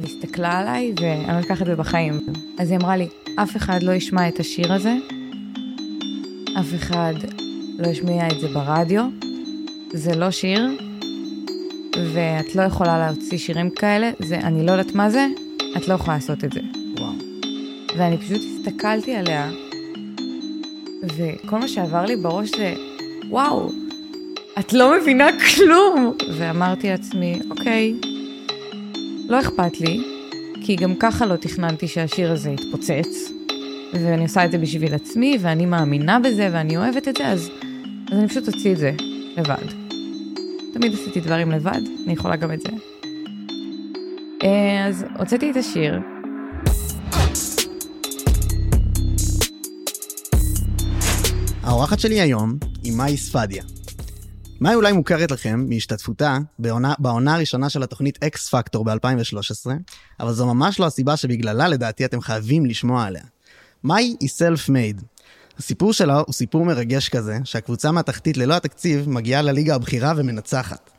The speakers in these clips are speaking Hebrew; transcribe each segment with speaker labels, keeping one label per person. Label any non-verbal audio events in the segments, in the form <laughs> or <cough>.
Speaker 1: והסתכלה עליי, ואני לא אקח את זה בחיים. אז היא אמרה לי, אף אחד לא ישמע את השיר הזה, אף אחד לא ישמיע את זה ברדיו, זה לא שיר, ואת לא יכולה להוציא שירים כאלה, זה, אני לא יודעת מה זה, את לא יכולה לעשות את זה.
Speaker 2: וואו.
Speaker 1: ואני פשוט הסתכלתי עליה, וכל מה שעבר לי בראש זה, וואו, את לא מבינה כלום. ואמרתי לעצמי, אוקיי, לא אכפת לי, כי גם ככה לא תכננתי שהשיר הזה יתפוצץ, ואני עושה את זה בשביל עצמי, ואני מאמינה בזה, ואני אוהבת את זה, אז, אז אני פשוט אוציא את זה לבד. תמיד עשיתי דברים לבד, אני יכולה גם את זה. אה, אז הוצאתי את השיר,
Speaker 2: האורחת שלי היום היא מאי ספדיה. מאי אולי מוכרת לכם מהשתתפותה בעונה, בעונה הראשונה של התוכנית X Factor ב-2013, אבל זו ממש לא הסיבה שבגללה לדעתי אתם חייבים לשמוע עליה. מאי היא self-made. הסיפור שלה הוא סיפור מרגש כזה, שהקבוצה מהתחתית ללא התקציב מגיעה לליגה הבכירה ומנצחת.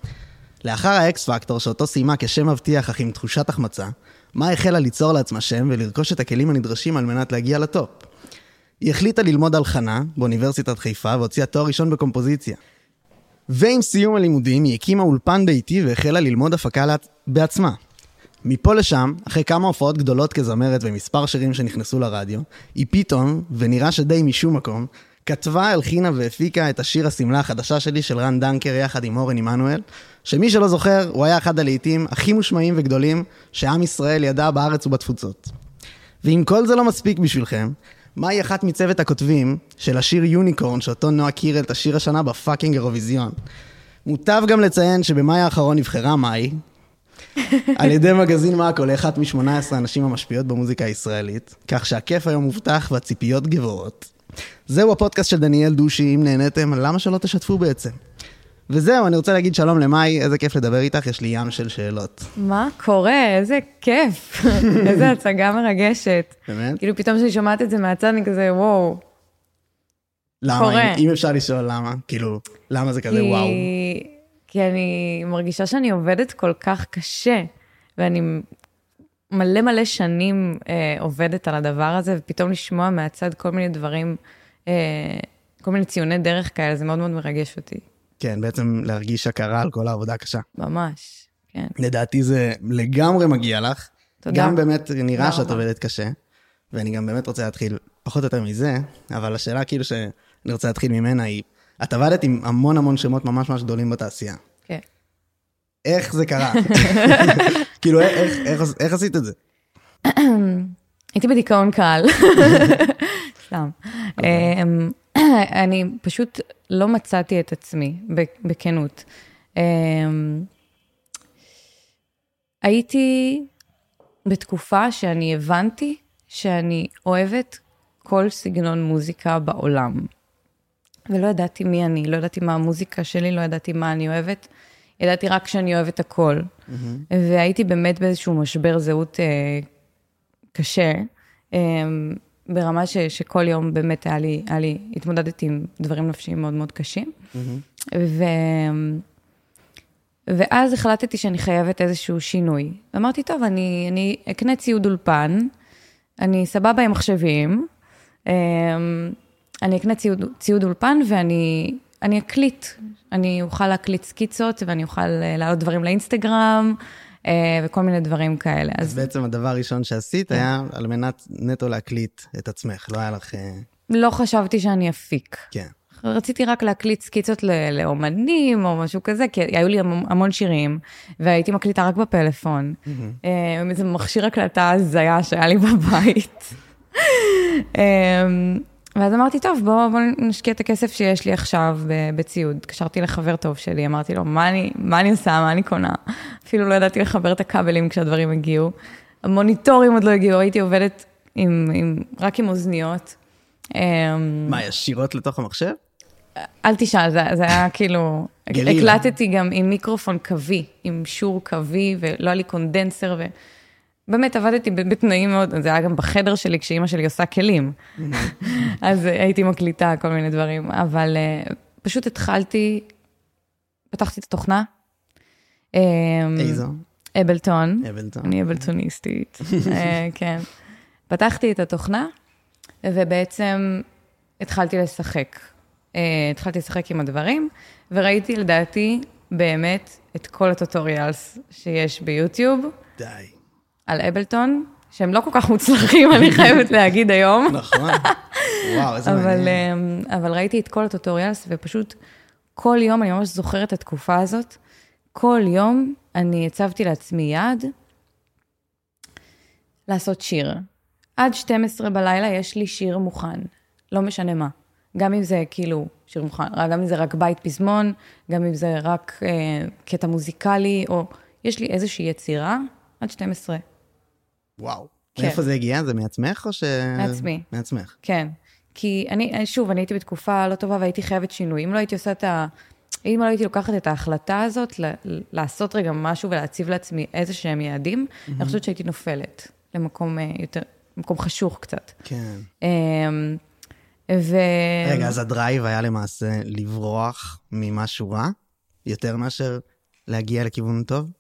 Speaker 2: לאחר ה X Factor, שאותו סיימה כשם מבטיח אך עם תחושת החמצה, מאי החלה ליצור לעצמה שם ולרכוש את הכלים הנדרשים על מנת להגיע לטופ. היא החליטה ללמוד הלחנה באוניברסיטת חיפה והוציאה תואר ראשון בקומפוזיציה. ועם סיום הלימודים היא הקימה אולפן ביתי והחלה ללמוד הפקה לעצ... בעצמה. מפה לשם, אחרי כמה הופעות גדולות כזמרת ומספר שירים שנכנסו לרדיו, היא פתאום, ונראה שדי משום מקום, כתבה, הלחינה והפיקה את השיר השמלה החדשה שלי של רן דנקר יחד עם אורן עמנואל, שמי שלא זוכר, הוא היה אחד הלהיטים הכי מושמעים וגדולים שעם ישראל ידע בארץ ובתפוצות. ואם כל זה לא מספיק בשבילכם, מאי אחת מצוות הכותבים של השיר Unicorn שאותו נועה קירל תשיר השנה ב fucking אירוויזיון. מוטב גם לציין שבמאי האחרון נבחרה מאי על ידי מגזין מאקו לאחת מ-18 הנשים המשפיעות במוזיקה הישראלית, כך שהכיף היום מובטח והציפיות גבוהות. זהו הפודקאסט של דניאל דושי, אם נהניתם, למה שלא תשתפו בעצם? וזהו, אני רוצה להגיד שלום למאי, איזה כיף לדבר איתך, יש לי ים של שאלות.
Speaker 1: מה קורה? איזה כיף. <laughs> איזה הצגה מרגשת.
Speaker 2: באמת?
Speaker 1: כאילו פתאום כשאני שומעת את זה מהצד, אני כזה, וואו.
Speaker 2: למה?
Speaker 1: קורה.
Speaker 2: אם, אם אפשר לשאול למה, כאילו, למה זה כזה
Speaker 1: כי...
Speaker 2: וואו?
Speaker 1: כי אני מרגישה שאני עובדת כל כך קשה, ואני מלא מלא שנים אה, עובדת על הדבר הזה, ופתאום לשמוע מהצד כל מיני דברים, אה, כל מיני ציוני דרך כאלה, זה מאוד מאוד מרגש אותי.
Speaker 2: כן, בעצם להרגיש הכרה על כל העבודה הקשה.
Speaker 1: ממש, כן.
Speaker 2: לדעתי זה לגמרי מגיע לך.
Speaker 1: תודה.
Speaker 2: גם באמת נראה שאת. עובדת קשה, ואני גם באמת רוצה להתחיל פחות או יותר מזה, אבל השאלה כאילו שאני רוצה להתחיל ממנה היא, את עבדת עם המון המון שמות ממש ממש גדולים בתעשייה.
Speaker 1: כן.
Speaker 2: איך זה קרה? <laughs> <laughs> כאילו, איך, איך, איך, איך עשית את זה? <clears throat>
Speaker 1: הייתי בדיכאון קל. <laughs> סתם. אמ, <coughs> אני פשוט לא מצאתי את עצמי, בכנות. אמ, הייתי בתקופה שאני הבנתי שאני אוהבת כל סגנון מוזיקה בעולם. ולא ידעתי מי אני, לא ידעתי מה המוזיקה שלי, לא ידעתי מה אני אוהבת. ידעתי רק שאני אוהבת הכל. והייתי באמת באיזשהו משבר זהות אה, קשה, אה, ברמה ש, שכל יום באמת היה לי, היה לי, התמודדתי עם דברים נפשיים מאוד מאוד קשים. ו... ואז החלטתי שאני חייבת איזשהו שינוי. ואמרתי, טוב, אני, אני אקנה ציוד אולפן, אני סבבה עם מחשבים, אמ, אני אקנה ציוד, ציוד אולפן ואני אני אקליט. אני אוכל להקליט סקיצות ואני אוכל אה, להעלות דברים לאינסטגרם וכל מיני דברים כאלה.
Speaker 2: אז
Speaker 1: אז
Speaker 2: בעצם הדבר הראשון שעשית
Speaker 1: כן.
Speaker 2: היה על מנת נטו להקליט את עצמך, לא היה לך... אה,
Speaker 1: לא חשבתי שאני אפיק.
Speaker 2: כן.
Speaker 1: רציתי רק להקליט סקיצות לאומנים או משהו כזה, כי היו לי המון, שירים, והייתי מקליטה רק בפלאפון. אה, עם איזה מכשיר הקלטה הזיה שהיה לי בבית. <laughs> ואז אמרתי, טוב, בואו בוא נשקיע את הכסף שיש לי עכשיו בציוד. התקשרתי לחבר טוב שלי, אמרתי לו, מה אני, מה אני עושה, מה אני קונה? אפילו לא ידעתי לחבר את הכבלים כשהדברים הגיעו. המוניטורים עוד לא הגיעו, הייתי עובדת עם, עם, רק עם אוזניות. אה,
Speaker 2: מה, ישירות לתוך המחשב?
Speaker 1: אל תשאל, זה, זה היה <laughs> כאילו...
Speaker 2: גרילה.
Speaker 1: הקלטתי גם עם מיקרופון קווי, עם שור קווי, ולא היה לי קונדנסר, ובאמת עבדתי בתנאים מאוד, זה היה גם בחדר שלי כשאימא שלי עושה כלים. <laughs> אז אה, הייתי מקליטה כל מיני דברים, אבל אה, פשוט התחלתי, פתחתי את התוכנה. אה,
Speaker 2: איזו?
Speaker 1: אבלטון.
Speaker 2: אבלטון.
Speaker 1: אני אבלטוניסטית, אה, <laughs> כן. פתחתי את התוכנה, ובעצם התחלתי לשחק. התחלתי לשחק עם הדברים, וראיתי לדעתי באמת את כל הטוטוריאלס שיש ביוטיוב
Speaker 2: די.
Speaker 1: על אבלטון, שהם לא כל כך מוצלחים, אני חייבת <laughs> להגיד היום.
Speaker 2: נכון. וואו, איזה מעניין.
Speaker 1: אה, אבל ראיתי את כל הטוטוריאלס, ופשוט כל יום, אני ממש זוכרת את התקופה הזאת, כל יום אני הצבתי לעצמי יעד לעשות שיר. עד 12 בלילה יש לי שיר מוכן, לא משנה מה. גם אם זה כאילו שיר מוכן, גם אם זה רק בית פזמון, גם אם זה רק אה, קטע מוזיקלי, או יש לי איזושהי יצירה, עד 12.
Speaker 2: וואו.
Speaker 1: כן.
Speaker 2: מאיפה זה הגיע? זה מעצמך או ש...
Speaker 1: מעצמי.
Speaker 2: מעצמך.
Speaker 1: כן. כי אני, שוב, אני הייתי בתקופה לא טובה והייתי חייבת שינוי. אם לא הייתי עושה את ה... אם לא הייתי לוקחת את ההחלטה הזאת, ל- לעשות רגע משהו ולהציב לעצמי איזה שהם יעדים, אני חושבת שהייתי נופלת למקום אה, יותר, מקום חשוך קצת.
Speaker 2: כן.
Speaker 1: אמ, ו...
Speaker 2: רגע, אז הדרייב היה למעשה לברוח ממשהו רע, יותר מאשר להגיע לכיוון טוב?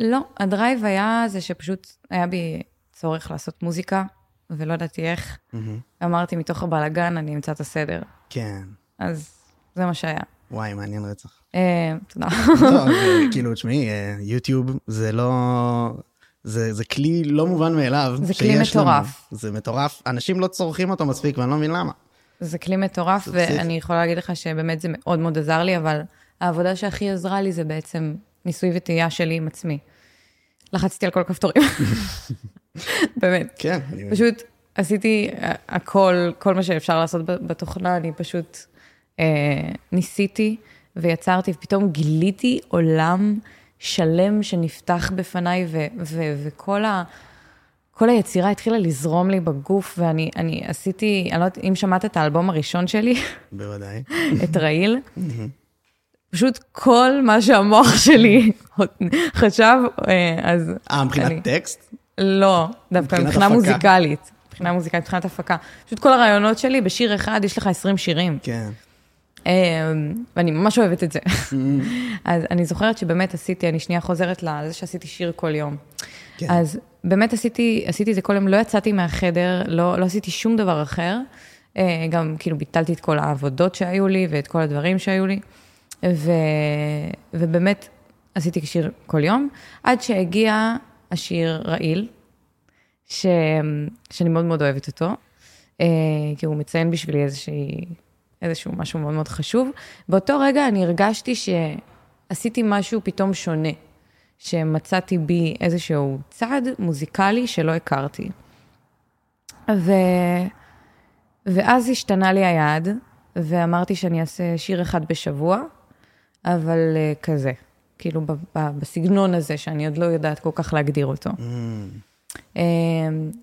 Speaker 1: לא, הדרייב היה זה שפשוט היה בי צורך לעשות מוזיקה, ולא ידעתי איך. אמרתי, מתוך הבלאגן אני אמצא את הסדר.
Speaker 2: כן.
Speaker 1: אז זה מה שהיה.
Speaker 2: וואי, מעניין רצח.
Speaker 1: אה, תודה. <laughs>
Speaker 2: לא, כאילו, תשמעי, אה, יוטיוב זה לא... זה, זה כלי לא מובן מאליו.
Speaker 1: זה כלי
Speaker 2: שיש לנו.
Speaker 1: מטורף.
Speaker 2: זה מטורף. אנשים לא צורכים אותו מספיק, ואני לא מבין למה.
Speaker 1: זה כלי מטורף. ואני יכולה להגיד לך שבאמת זה מאוד מאוד עזר לי, אבל העבודה שהכי עזרה לי זה בעצם ניסוי וטעייה שלי עם עצמי. לחצתי על כל הכפתורים. <laughs> באמת.
Speaker 2: כן, אני.
Speaker 1: פשוט עשיתי אה, הכל, כל מה שאפשר לעשות בתוכנה, אני פשוט אה, ניסיתי ויצרתי, ופתאום גיליתי עולם שלם שנפתח בפניי, ו- ו- וכל ה... כל היצירה התחילה לזרום לי בגוף, ואני אני עשיתי, אני לא יודעת אם שמעת את האלבום הראשון שלי,
Speaker 2: בוודאי. <laughs>
Speaker 1: את רעיל, פשוט כל מה שהמוח שלי חשב, אה, אז...
Speaker 2: אה, מבחינת
Speaker 1: אני-
Speaker 2: טקסט?
Speaker 1: לא, דווקא
Speaker 2: מבחינת
Speaker 1: מבחינה
Speaker 2: הפקה.
Speaker 1: מוזיקלית. מבחינה מוזיקלית, מבחינת הפקה. פשוט כל הרעיונות שלי, בשיר אחד יש לך 20 שירים.
Speaker 2: כן.
Speaker 1: אה, ואני ממש אוהבת את זה. אז אני זוכרת שבאמת עשיתי, אני שנייה חוזרת לזה שעשיתי שיר כל יום.
Speaker 2: כן.
Speaker 1: אז באמת עשיתי, עשיתי את זה כל יום, לא יצאתי מהחדר, לא, לא עשיתי שום דבר אחר. אה, גם כאילו ביטלתי את כל העבודות שהיו לי ואת כל הדברים שהיו לי. ו, ובאמת עשיתי שיר כל יום, עד שהגיע השיר רעיל, ש, שאני מאוד מאוד אוהבת אותו, אה, כי הוא מציין בשבילי איזושהי, איזשהו משהו מאוד מאוד חשוב. באותו רגע אני הרגשתי שעשיתי משהו פתאום שונה, שמצאתי בי איזשהו צד מוזיקלי שלא הכרתי. ו... ואז השתנה לי היעד, ואמרתי שאני אעשה שיר אחד בשבוע, אבל uh, כזה, כאילו בסגנון הזה, שאני עוד לא יודעת כל כך להגדיר אותו.
Speaker 2: Mm,
Speaker 1: Um,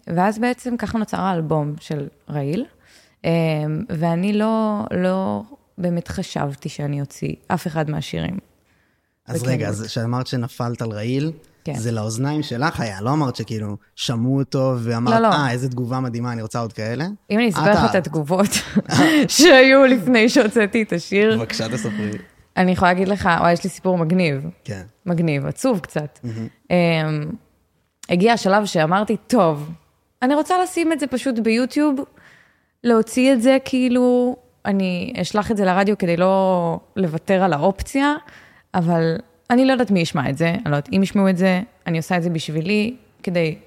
Speaker 1: ואז בעצם ככה נוצר האלבום של רעיל, um, ואני לא, לא באמת חשבתי שאני אוציא אף אחד מהשירים.
Speaker 2: אז רגע, אז כשאמרת שנפלת על רעיל,
Speaker 1: כן.
Speaker 2: זה לאוזניים שלך היה, לא אמרת שכאילו שמעו אותו ואמרת,
Speaker 1: לא, לא.
Speaker 2: אה, איזה תגובה מדהימה, אני רוצה עוד כאלה?
Speaker 1: אם אני אספר לך
Speaker 2: את
Speaker 1: התגובות <laughs> שהיו לפני שהוצאתי את השיר,
Speaker 2: בבקשה, תספרי.
Speaker 1: אני יכולה להגיד לך, וואי, יש לי סיפור מגניב.
Speaker 2: כן.
Speaker 1: מגניב, עצוב קצת. Um, הגיע השלב שאמרתי, טוב, אני רוצה לשים את זה פשוט ביוטיוב, להוציא את זה כאילו, אני אשלח את זה לרדיו כדי לא לוותר על האופציה, אבל אני לא יודעת מי ישמע את זה, אני לא יודעת אם ישמעו את זה, אני עושה את זה בשבילי, כדי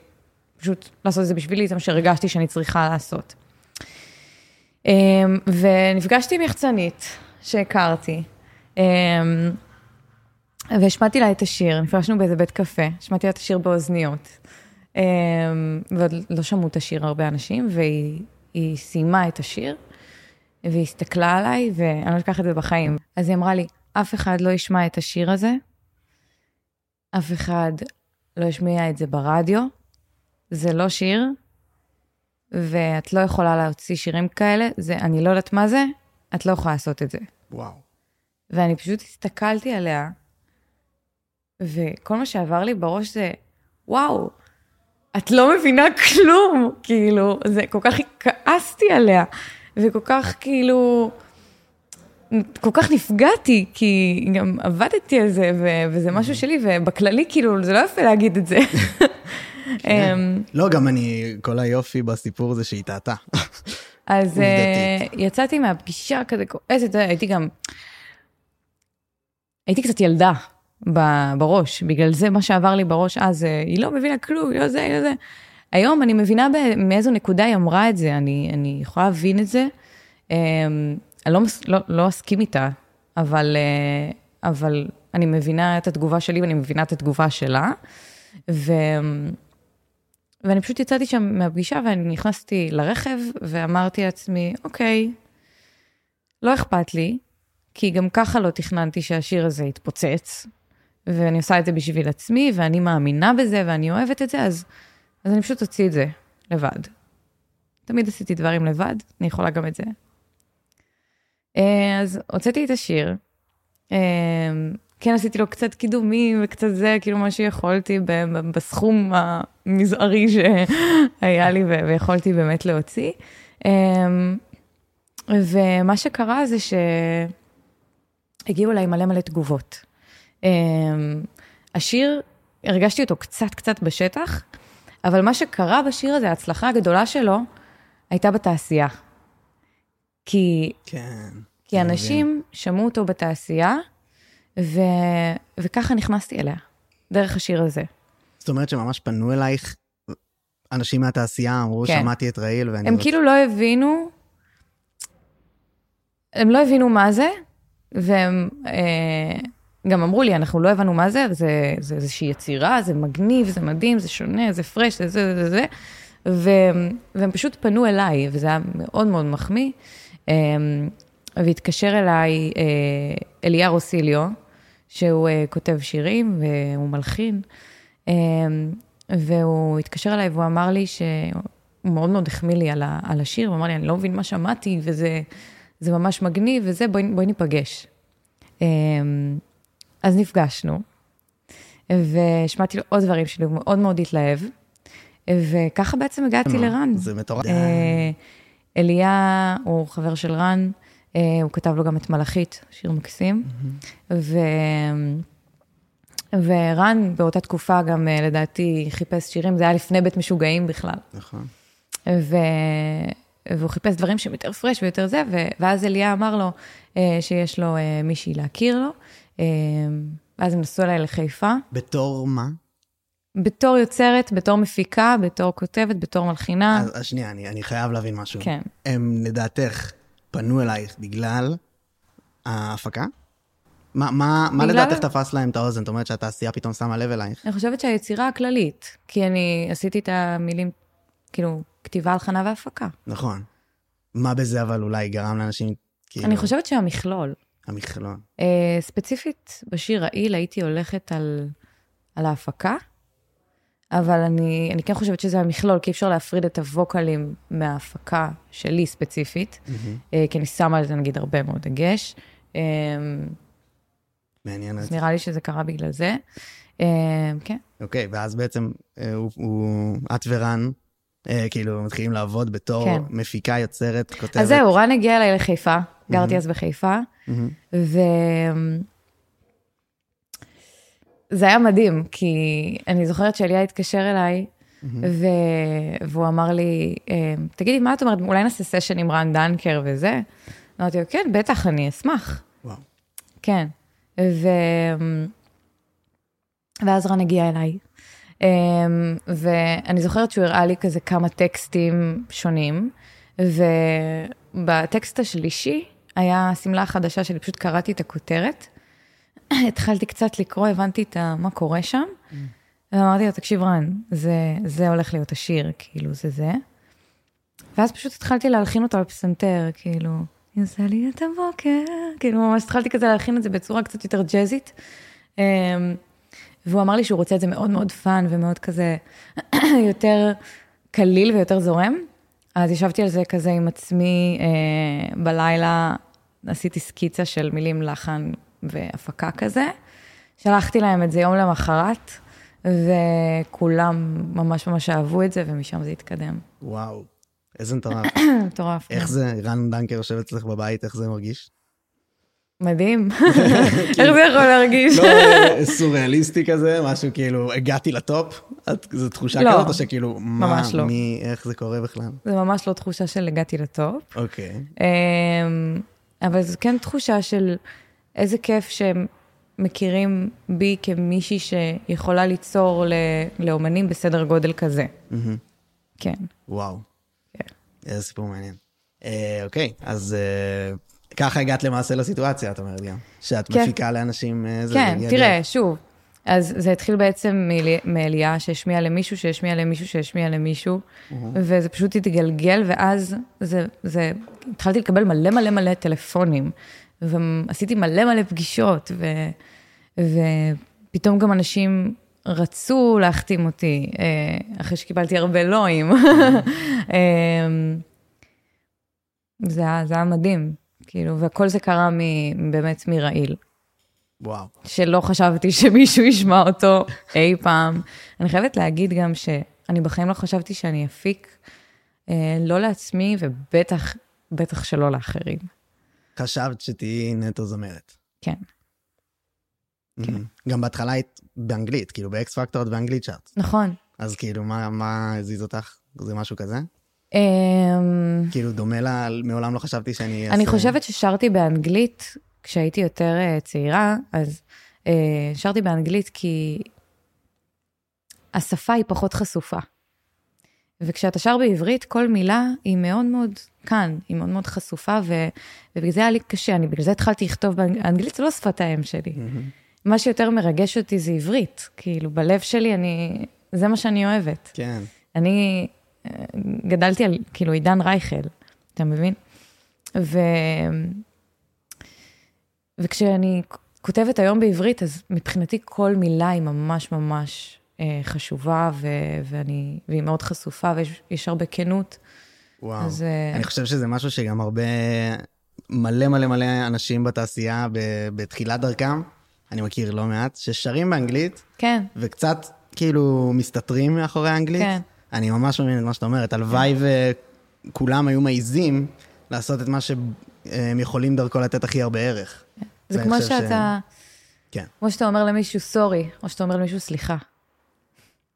Speaker 1: פשוט לעשות את זה בשבילי, זה מה שהרגשתי שאני צריכה לעשות. Um, ונפגשתי עם יחצנית שהכרתי. Um, והשמעתי לה את השיר, נפגשנו באיזה בית קפה, השמעתי לה את השיר באוזניות. אמ, ועוד לא שמעו את השיר הרבה אנשים, והיא היא סיימה את השיר, והיא הסתכלה עליי, ואני לא אשכח את זה בחיים. אז היא אמרה לי, אף אחד לא ישמע את השיר הזה, אף אחד לא ישמיע את זה ברדיו, זה לא שיר, ואת לא יכולה להוציא שירים כאלה, זה, אני לא יודעת מה זה, את לא יכולה לעשות את זה.
Speaker 2: וואו.
Speaker 1: ואני פשוט הסתכלתי עליה, וכל מה שעבר לי בראש זה, וואו, את לא מבינה כלום, כאילו, זה כל כך כעסתי עליה, וכל כך כאילו, כל כך נפגעתי, כי גם עבדתי על זה, ו- וזה משהו שלי, ובכללי, כאילו, זה לא יפה להגיד את זה. <laughs> אמ,
Speaker 2: לא, גם אני, כל היופי בסיפור זה שהיא טעתה.
Speaker 1: אז אה. יצאתי מהפגישה כזה כועסת, הייתי גם... הייתי קצת ילדה בראש, בגלל זה מה שעבר לי בראש אז, אה, היא לא מבינה כלום, היא לא זה, היא לא זה. היום אני מבינה מאיזו נקודה היא אמרה את זה, אני, אני יכולה להבין את זה. אה, אני לא, לא, לא אסכים איתה, אבל, אה, אבל אני מבינה את התגובה שלי ואני מבינה את התגובה שלה. ו... ואני פשוט יצאתי שם מהפגישה ואני נכנסתי לרכב ואמרתי לעצמי, אוקיי, לא אכפת לי, כי גם ככה לא תכננתי שהשיר הזה יתפוצץ, ואני עושה את זה בשביל עצמי, ואני מאמינה בזה, ואני אוהבת את זה, אז, אז אני פשוט אוציא את זה לבד. תמיד עשיתי דברים לבד, אני יכולה גם את זה. אה, אז הוצאתי את השיר, אה, כן עשיתי לו קצת קידומים וקצת זה, כאילו מה שיכולתי בסכום המזערי שהיה לי ויכולתי באמת להוציא. אמ, ומה שקרה זה שהגיעו אליי מלא מלא תגובות. אמ, השיר, הרגשתי אותו קצת קצת בשטח, אבל מה שקרה בשיר הזה, ההצלחה הגדולה שלו, הייתה בתעשייה. כי
Speaker 2: כן.
Speaker 1: כי
Speaker 2: אני מבין.
Speaker 1: אנשים שמעו אותו בתעשייה, ו... וככה נכנסתי אליה, דרך השיר הזה.
Speaker 2: זאת אומרת שממש פנו אלייך אנשים מהתעשייה, אמרו,
Speaker 1: כן.
Speaker 2: שמעתי את רעיל ואני
Speaker 1: הם
Speaker 2: רוצה...
Speaker 1: כאילו לא הבינו, הם לא הבינו מה זה, והם אה, גם אמרו לי, אנחנו לא הבנו מה זה, זה, איזושהי יצירה, זה מגניב, זה מדהים, זה שונה, זה פרש, זה זה זה זה, ו, והם פשוט פנו אליי, וזה היה מאוד מאוד מחמיא. אה, והתקשר אליי אה, אליה רוסיליו, שהוא אה, כותב שירים והוא מלחין, אה, והוא התקשר אליי והוא אמר לי שהוא מאוד מאוד החמיא לי על, ה, על השיר, הוא אמר לי, אני לא מבין מה שמעתי, וזה זה ממש מגניב, וזה, בואי, בואי ניפגש. אה, אז נפגשנו, והשמעתי לו עוד דברים שלי, הוא מאוד מאוד התלהב, וככה בעצם הגעתי לרן.
Speaker 2: זה מטורף.
Speaker 1: אה, אליה הוא חבר של רן, אה, הוא כתב לו גם את מלאכית, שיר מקסים. ו... ורן באותה תקופה גם אה, לדעתי חיפש שירים, זה היה לפני בית משוגעים בכלל.
Speaker 2: נכון.
Speaker 1: ו... והוא חיפש דברים שהם יותר פרש ויותר זה, ו... ואז אליה אמר לו אה, שיש לו אה, מישהי להכיר לו, אה, ואז הם נסעו אליי לחיפה,
Speaker 2: בתור מה?
Speaker 1: בתור יוצרת, בתור מפיקה, בתור כותבת, בתור מלחינה.
Speaker 2: אז אז שנייה, אני אני חייב להבין משהו.
Speaker 1: כן.
Speaker 2: הם לדעתך פנו אלייך בגלל ההפקה? מה, מה, מה לדעתך תפס להם את האוזן? זאת אומרת שהתעשייה פתאום שמה לב אלייך?
Speaker 1: אני חושבת שהיצירה הכללית, כי אני עשיתי את המילים, כאילו, כתיבה, הלחנה והפקה.
Speaker 2: נכון. מה בזה אבל אולי גרם לאנשים, כאילו,
Speaker 1: אני חושבת שהמכלול,
Speaker 2: המכלול.
Speaker 1: אה, ספציפית בשיר רעיל הייתי הולכת על, על ההפקה, אבל אני, אני כן חושבת שזה המכלול, כי אי אפשר להפריד את הווקלים מההפקה שלי ספציפית, אה, כי אני שמה על זה נגיד הרבה מאוד דגש. אה,
Speaker 2: מעניין.
Speaker 1: אז נראה לי שזה קרה בגלל זה. אה, כן.
Speaker 2: אוקיי, ואז בעצם אה, הוא, הוא, את ורן, כאילו, מתחילים לעבוד בתור
Speaker 1: כן.
Speaker 2: מפיקה, יוצרת, כותבת.
Speaker 1: אז זהו, רן הגיע אליי לחיפה, גרתי אז בחיפה,
Speaker 2: מהמם.
Speaker 1: ו... זה היה מדהים, כי אני זוכרת שאליה התקשר אליי, ו... והוא אמר לי, אה, תגידי, מה את אומרת, אולי נעשה סשן עם רן דנקר וזה? אמרתי לו, כן, בטח, אני אשמח.
Speaker 2: וואו.
Speaker 1: כן. ו... ואז רן הגיע אליי. אמ, ואני זוכרת שהוא הראה לי כזה כמה טקסטים שונים, ובטקסט השלישי היה שמלה חדשה שלי, פשוט קראתי את הכותרת. התחלתי קצת לקרוא, הבנתי את ה- מה קורה שם, ואמרתי לו, תקשיב רן, זה, זה הולך להיות השיר, כאילו, זה זה. ואז פשוט התחלתי להלחין אותו על פסנתר, כאילו, יצא לי את הבוקר, כאילו, ממש התחלתי כזה להלחין את זה בצורה קצת יותר ג'אזית. והוא אמר לי שהוא רוצה את זה מאוד מאוד fun ומאוד כזה, <clears throat> יותר קליל ויותר זורם. אז ישבתי על זה כזה עם עצמי אה, בלילה, עשיתי סקיצה של מילים, לחן והפקה כזה. שלחתי להם את זה יום למחרת, וכולם ממש ממש אהבו את זה, ומשם זה התקדם.
Speaker 2: וואו, איזה מטורף. <clears throat>
Speaker 1: מטורף.
Speaker 2: איך זה, רן דנקר יושב אצלך בבית, איך זה מרגיש?
Speaker 1: מדהים. <laughs> איך זה יכול להרגיש?
Speaker 2: לא אה, סוריאליסטי כזה, משהו כאילו, הגעתי לטופ? זו תחושה
Speaker 1: לא,
Speaker 2: כזאת, או שכאילו, מה,
Speaker 1: לא.
Speaker 2: מי, איך זה קורה בכלל?
Speaker 1: זה ממש לא תחושה של הגעתי לטופ.
Speaker 2: אוקיי.
Speaker 1: אמ, אבל זו כן תחושה של איזה כיף שהם מכירים בי כמישהי שיכולה ליצור לאומנים בסדר גודל כזה. כן.
Speaker 2: וואו.
Speaker 1: כן.
Speaker 2: איזה סיפור מעניין. אה, אוקיי, אז אה, ככה הגעת למעשה לסיטואציה, את אומרת גם. שאת
Speaker 1: כן.
Speaker 2: מפיקה לאנשים איזה...
Speaker 1: כן, תראה, שוב, אז זה התחיל בעצם מאלי- מאליה שהשמיעה למישהו, שהשמיעה למישהו, שהשמיעה למישהו, וזה פשוט התגלגל, ואז זה, זה, התחלתי לקבל מלא מלא מלא טלפונים, ועשיתי מלא מלא פגישות, ו, ופתאום גם אנשים רצו להחתים אותי, אה, אחרי שקיבלתי הרבה לואים. <laughs> אמ, זה זה היה מדהים, כאילו, וכל זה קרה מ, באמת מרעיל.
Speaker 2: וואו.
Speaker 1: שלא חשבתי שמישהו ישמע אותו אי פעם. אני חייבת להגיד גם שאני בחיים לא חשבתי שאני אפיק, אה, לא לעצמי ובטח, בטח שלא לאחרים.
Speaker 2: חשבת שתהיי נטו זמרת.
Speaker 1: כן.
Speaker 2: מהמם. גם בהתחלה היית באנגלית, כאילו באקס פקטור באנגלית שרת.
Speaker 1: נכון.
Speaker 2: אז כאילו, מה, מה הזיז אותך? זה משהו כזה?
Speaker 1: אמ,
Speaker 2: כאילו, דומה לה, מעולם לא חשבתי שאני אעשה...
Speaker 1: אני חושבת ששרתי באנגלית כשהייתי יותר אה, צעירה, אז אה, שרתי באנגלית כי השפה היא פחות חשופה. וכשאתה שר בעברית, כל מילה היא מאוד מאוד כאן, היא מאוד מאוד חשופה, ו... ובגלל זה היה לי קשה, אני בגלל זה התחלתי לכתוב באנגלית, אנגלית זה לא שפת האם שלי.
Speaker 2: מהמם.
Speaker 1: מה שיותר מרגש אותי זה עברית, כאילו, בלב שלי אני, זה מה שאני אוהבת.
Speaker 2: כן.
Speaker 1: אני גדלתי על, כאילו, עידן רייכל, אתה מבין? ו... וכשאני כותבת היום בעברית, אז מבחינתי כל מילה היא ממש ממש אה, חשובה, ו... ואני... והיא מאוד חשופה, ויש יש הרבה כנות.
Speaker 2: וואו.
Speaker 1: אז... אה,
Speaker 2: אני חושב שזה משהו שגם הרבה, מלא מלא מלא אנשים בתעשייה ב- בתחילת דרכם, אני מכיר לא מעט, ששרים באנגלית,
Speaker 1: כן,
Speaker 2: וקצת כאילו מסתתרים מאחורי האנגלית.
Speaker 1: כן.
Speaker 2: אני ממש מבין את מה שאת אומרת. הלוואי וכולם היו מעיזים לעשות את מה שהם יכולים דרכו לתת הכי הרבה ערך.
Speaker 1: זה
Speaker 2: ואני
Speaker 1: כמו שאתה...
Speaker 2: כן.
Speaker 1: כמו שאתה אומר למישהו סורי, או שאתה אומר למישהו סליחה.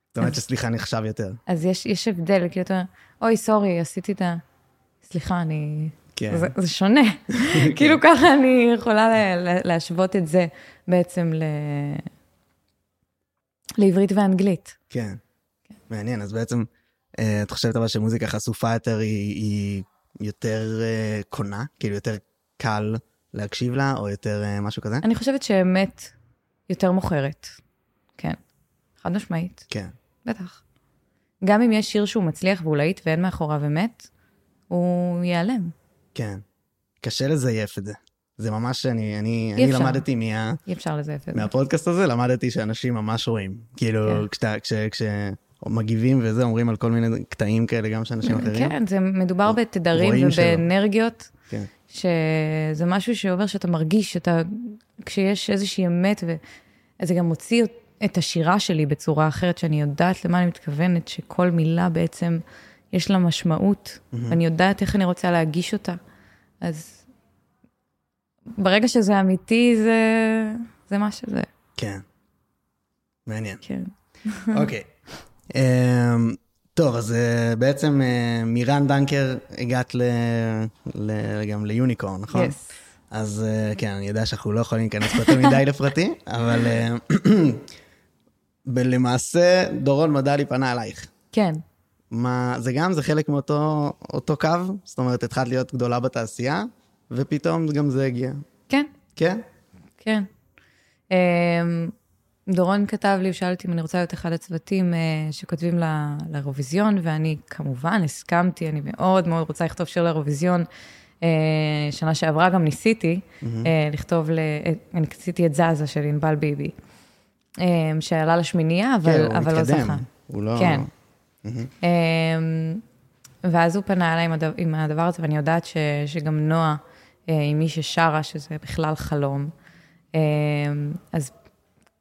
Speaker 2: זאת אומרת שסליחה נחשב יותר.
Speaker 1: אז יש, יש הבדל, כאילו אתה אומר, אוי, סורי, עשיתי את ה... סליחה, אני...
Speaker 2: כן.
Speaker 1: זה, זה שונה. <laughs> כאילו ככה אני יכולה ל- ל- להשוות את זה בעצם ל... לעברית ואנגלית.
Speaker 2: כן. מעניין, אז בעצם, אה, את חושבת אבל שמוזיקה חשופה יותר היא, היא יותר אה, קונה? כאילו יותר קל להקשיב לה, או יותר אה, משהו כזה?
Speaker 1: אני חושבת שאמת יותר מוכרת. כן, חד משמעית,
Speaker 2: כן.
Speaker 1: בטח. גם אם יש שיר שהוא מצליח והוא להיט ואין מאחוריו אמת, הוא ייעלם.
Speaker 2: כן. קשה לזייף את זה. זה ממש, אני, אני, אני. למדתי מה,
Speaker 1: אי אפשר לזייף את זה.
Speaker 2: מהפודקאסט הזה, למדתי שאנשים ממש רואים. כאילו,
Speaker 1: כן.
Speaker 2: כשאתה, כש, כש, מגיבים וזה, אומרים על כל מיני קטעים כאלה גם של אנשים אחרים.
Speaker 1: כן, זה מדובר בתדרים. ובאנרגיות,
Speaker 2: כן.
Speaker 1: שזה משהו שעובר שאתה מרגיש שאתה, כשיש איזושהי אמת, ו... אז זה גם מוציא את השירה שלי בצורה אחרת, שאני יודעת למה אני מתכוונת, שכל מילה בעצם יש לה משמעות, ואני יודעת איך אני רוצה להגיש אותה. אז ברגע שזה אמיתי, זה, זה מה שזה,
Speaker 2: כן. מעניין.
Speaker 1: כן.
Speaker 2: אוקיי. אמ, טוב, אז אה, בעצם אה, מירן דנקר הגעת ל... ל... גם ליוניקורן, נכון?
Speaker 1: Yes.
Speaker 2: אז אה, כן, אני יודע שאנחנו לא יכולים להיכנס יותר מדי <laughs> לפרטי, אבל <clears throat> למעשה דורון מדלי פנה אלייך.
Speaker 1: כן,
Speaker 2: מה, זה גם, זה חלק מאותו אותו קו? זאת אומרת, התחלת להיות גדולה בתעשייה, ופתאום גם זה הגיע.
Speaker 1: כן.
Speaker 2: כן?
Speaker 1: כן. אמ, דורון כתב לי, הוא שאל אותי אם אני רוצה להיות אחד הצוותים אה, שכותבים לאירוויזיון, ואני כמובן הסכמתי, אני מאוד מאוד רוצה לכתוב שיר לאירוויזיון. אה, שנה שעברה גם ניסיתי אה, לכתוב, ל- אני עשיתי את זזה של ענבל ביבי, אה, שעלה לשמינייה, אבל,
Speaker 2: כן,
Speaker 1: אבל לא. זכה.
Speaker 2: הוא לא...
Speaker 1: כן. אמ, ואז הוא פנה אליי עם הדבר, עם הדבר הזה, ואני יודעת ש, שגם נועה, אה, עם מי ששרה, שזה בכלל חלום. אז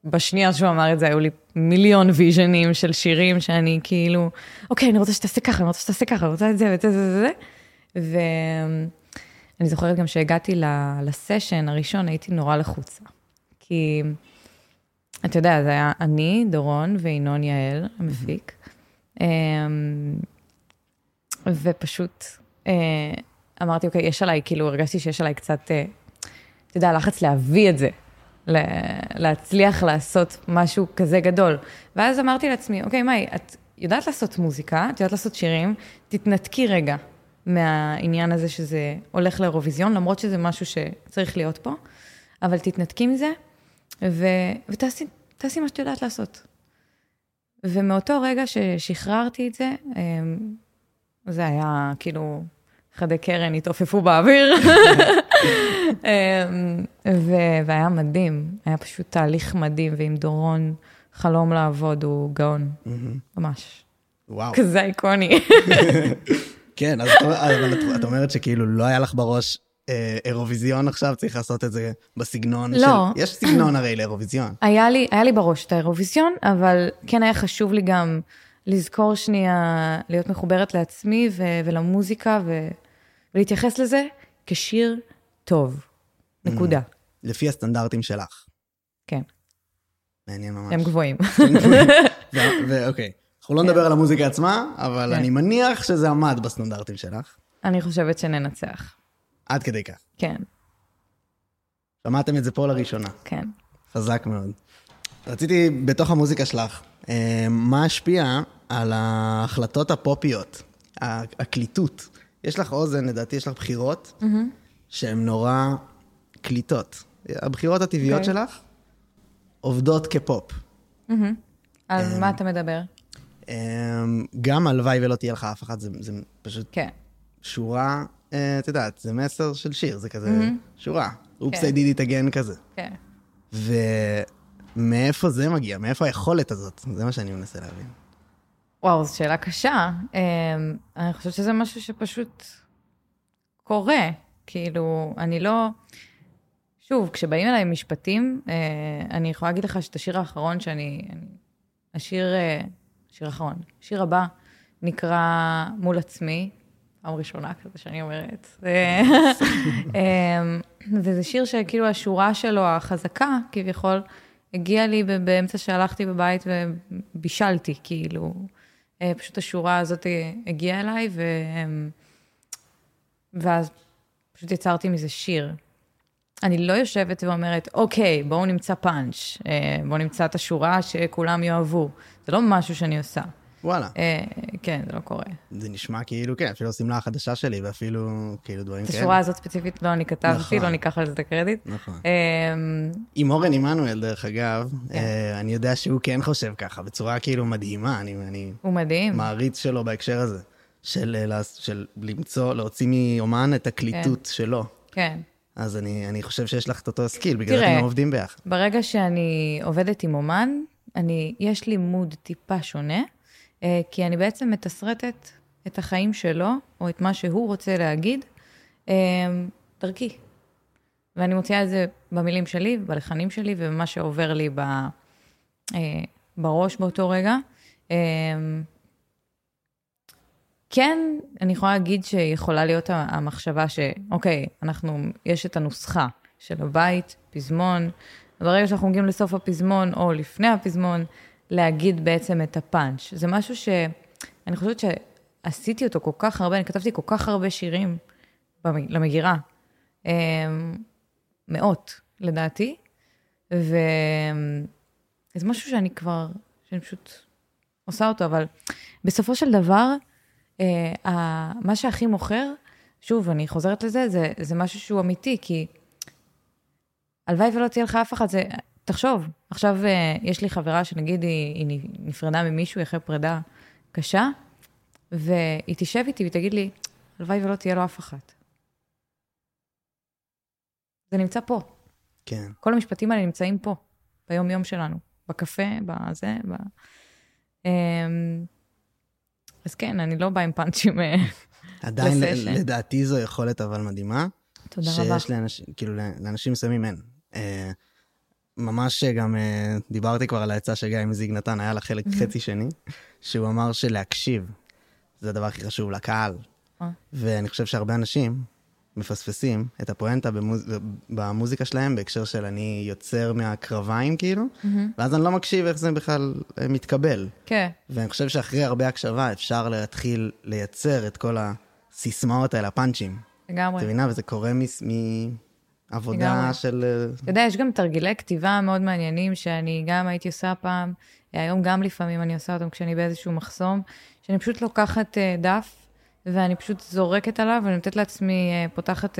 Speaker 1: בשנייה שהוא אמר את זה, היו לי מיליון ויז'נים של שירים שאני כאילו, אוקיי, אני רוצה שתעשה ככה, אני רוצה שתעשה ככה, אני רוצה את זה ואת זה ואת זה. ו... אני זוכרת גם שהגעתי לסשן הראשון, הייתי נורא לחוצה. כי, אתה יודע, זה היה אני, דורון וינון יעל, המפיק. אמ, ופשוט אה, אמרתי, אוקיי, יש עליי, כאילו, הרגשתי שיש עליי קצת, אה, אתה יודע, לחץ להביא את זה, להצליח לעשות משהו כזה גדול. ואז אמרתי לעצמי, אוקיי, מאי, את יודעת לעשות מוזיקה, את יודעת לעשות שירים, תתנתקי רגע מהעניין הזה שזה הולך לאירוויזיון, למרות שזה משהו שצריך להיות פה, אבל תתנתקי מזה, ו... ותעשי תעשי מה שאת יודעת לעשות. ומאותו רגע ששחררתי את זה, אמ, זה היה כאילו, חדי קרן התעופפו באוויר. <laughs> אמ, ו- והיה מדהים, היה פשוט תהליך מדהים, ועם דורון חלום לעבוד, הוא גאון, ממש.
Speaker 2: וואו.
Speaker 1: כזה איקוני. <laughs>
Speaker 2: כן, אז את- אבל את- אומרת שכאילו לא היה לך בראש אה, אירוויזיון עכשיו, צריך לעשות את זה בסגנון
Speaker 1: לא.
Speaker 2: של... יש סגנון הרי לאירוויזיון.
Speaker 1: היה לי, היה לי בראש את האירוויזיון, אבל כן היה חשוב לי גם לזכור שנייה, להיות מחוברת לעצמי ו- ולמוזיקה, ו- ולהתייחס לזה כשיר טוב. נקודה.
Speaker 2: לפי הסטנדרטים שלך.
Speaker 1: כן,
Speaker 2: מעניין ממש.
Speaker 1: הם גבוהים.
Speaker 2: ואוקיי, <laughs> אנחנו לא נדבר על המוזיקה עצמה, אבל
Speaker 1: כן.
Speaker 2: אני מניח שזה עמד בסטנדרטים שלך.
Speaker 1: אני חושבת שננצח.
Speaker 2: עד כדי כך.
Speaker 1: כן,
Speaker 2: שמעתם את זה פה לראשונה.
Speaker 1: כן.
Speaker 2: חזק מאוד. רציתי, בתוך המוזיקה שלך, אה, מה השפיע על ההחלטות הפופיות, הקליטות? יש לך אוזן, לדעתי יש לך בחירות שהן נורא קליטות. הבחירות הטבעיות
Speaker 1: אוקיי.
Speaker 2: שלך עובדות כפופ.
Speaker 1: על מה אתה מדבר?
Speaker 2: אה, גם הלוואי ולא תהיה לך אף אחד, זה, זה פשוט
Speaker 1: כן.
Speaker 2: שורה, אה, את יודעת, זה מסר של שיר, זה כזה שורה. אופס,
Speaker 1: כן.
Speaker 2: I did it again כזה.
Speaker 1: כן.
Speaker 2: ומאיפה זה מגיע? מאיפה היכולת הזאת? זה מה שאני מנסה להבין.
Speaker 1: וואו, זו שאלה קשה. אמ, אני חושבת שזה משהו שפשוט קורה. כאילו, אני לא... שוב, כשבאים אליי משפטים, אה, אני יכולה להגיד לך שאת השיר האחרון שאני... אני- השיר... אה, השיר האחרון. השיר הבא נקרא מול עצמי, פעם ראשונה כזה שאני אומרת. אה, <laughs> אמ, וזה שיר שכאילו השורה שלו, החזקה, כביכול, הגיעה לי באמצע שהלכתי בבית ובישלתי, כאילו. אה, פשוט השורה הזאת הגיעה אליי, ו... ואז פשוט יצרתי מזה שיר. אני לא יושבת ואומרת, אוקיי, בואו נמצא פאנץ', אה, בואו נמצא את השורה שכולם יאהבו. זה לא משהו שאני עושה.
Speaker 2: וואלה.
Speaker 1: אה, כן, זה לא קורה.
Speaker 2: זה נשמע כאילו, כן, אפילו השמלה החדשה שלי, ואפילו כאילו דברים
Speaker 1: את
Speaker 2: כאלה.
Speaker 1: השורה הזאת ספציפית לא אני כתבתי,
Speaker 2: נכון.
Speaker 1: לא ניקח על זה את הקרדיט.
Speaker 2: נכון.
Speaker 1: אמ,
Speaker 2: עם אורן עמנואל, דרך אגב,
Speaker 1: כן.
Speaker 2: אה, אני יודע שהוא כן חושב ככה, בצורה כאילו מדהימה, אני, אני
Speaker 1: הוא מדהים.
Speaker 2: מעריץ שלו בהקשר הזה, של, אה, לעש- של למצוא, להוציא מאומן את הקליטות שלו.
Speaker 1: כן.
Speaker 2: אז אני, אני חושב שיש לך את אותו skill, בגלל זה. אתם עובדים ביחד.
Speaker 1: ברגע שאני עובדת עם אומן, אני, יש לי mode טיפה שונה, אה, כי אני בעצם מתסרטת את החיים שלו, או את מה שהוא רוצה להגיד, אה, דרכי. ואני מוציאה את זה במילים שלי, בלחנים שלי, ובמה שעובר לי ב, אה, בראש באותו רגע. אה, כן, אני יכולה להגיד שיכולה להיות המחשבה שאוקיי, אנחנו, יש את הנוסחה של הבית, פזמון, ברגע שאנחנו מגיעים לסוף הפזמון, או לפני הפזמון, להגיד בעצם את הפאנץ'. זה משהו שאני חושבת שעשיתי אותו כל כך הרבה, אני כתבתי כל כך הרבה שירים למגירה. אמ, מאות, לדעתי. וזה משהו שאני כבר, שאני פשוט עושה אותו, אבל בסופו של דבר, אה, מה שהכי מוכר, שוב, אני חוזרת לזה, זה, זה משהו שהוא אמיתי, כי הלוואי ולא תהיה לך אף אחד, זה, תחשוב, עכשיו אה, יש לי חברה שנגיד היא, היא נפרדה ממישהו אחרי פרידה קשה, והיא תשב איתי ותגיד לי, הלוואי ולא תהיה לו אף אחת. זה נמצא פה.
Speaker 2: כן.
Speaker 1: כל המשפטים האלה נמצאים פה, ביום-יום שלנו, בקפה, בזה, ב... אמ, אז כן, אני לא באה עם פאנצ'ים. אה,
Speaker 2: עדיין,
Speaker 1: לסשן.
Speaker 2: לדעתי זו יכולת אבל מדהימה.
Speaker 1: תודה רבה.
Speaker 2: שיש לאנשים, כאילו, לאנשים מסוימים אין. אה, ממש גם אה, דיברתי כבר על העצה שגיא מזיג נתן, היה לה חלק חצי שני, שהוא אמר שלהקשיב זה הדבר הכי חשוב לקהל.
Speaker 1: אה.
Speaker 2: ואני חושב שהרבה אנשים מפספסים את הפואנטה במוז... במוזיקה שלהם בהקשר של אני יוצר מהקרביים, כאילו, ואז אני לא מקשיב איך זה בכלל אה, מתקבל.
Speaker 1: כן.
Speaker 2: ואני חושב שאחרי הרבה הקשבה אפשר להתחיל לייצר את כל הסיסמאות האלה, הפאנצ'ים.
Speaker 1: לגמרי.
Speaker 2: את מבינה? וזה קורה מס- מעבודה
Speaker 1: לגמרי.
Speaker 2: של... אה,
Speaker 1: אתה יודע, יש גם תרגילי כתיבה מאוד מעניינים שאני גם הייתי עושה פעם, היום גם לפעמים אני עושה אותם כשאני באיזשהו מחסום, שאני פשוט לוקחת אה, דף, ואני פשוט זורקת עליו, ואני נותנת לעצמי, אה, פותחת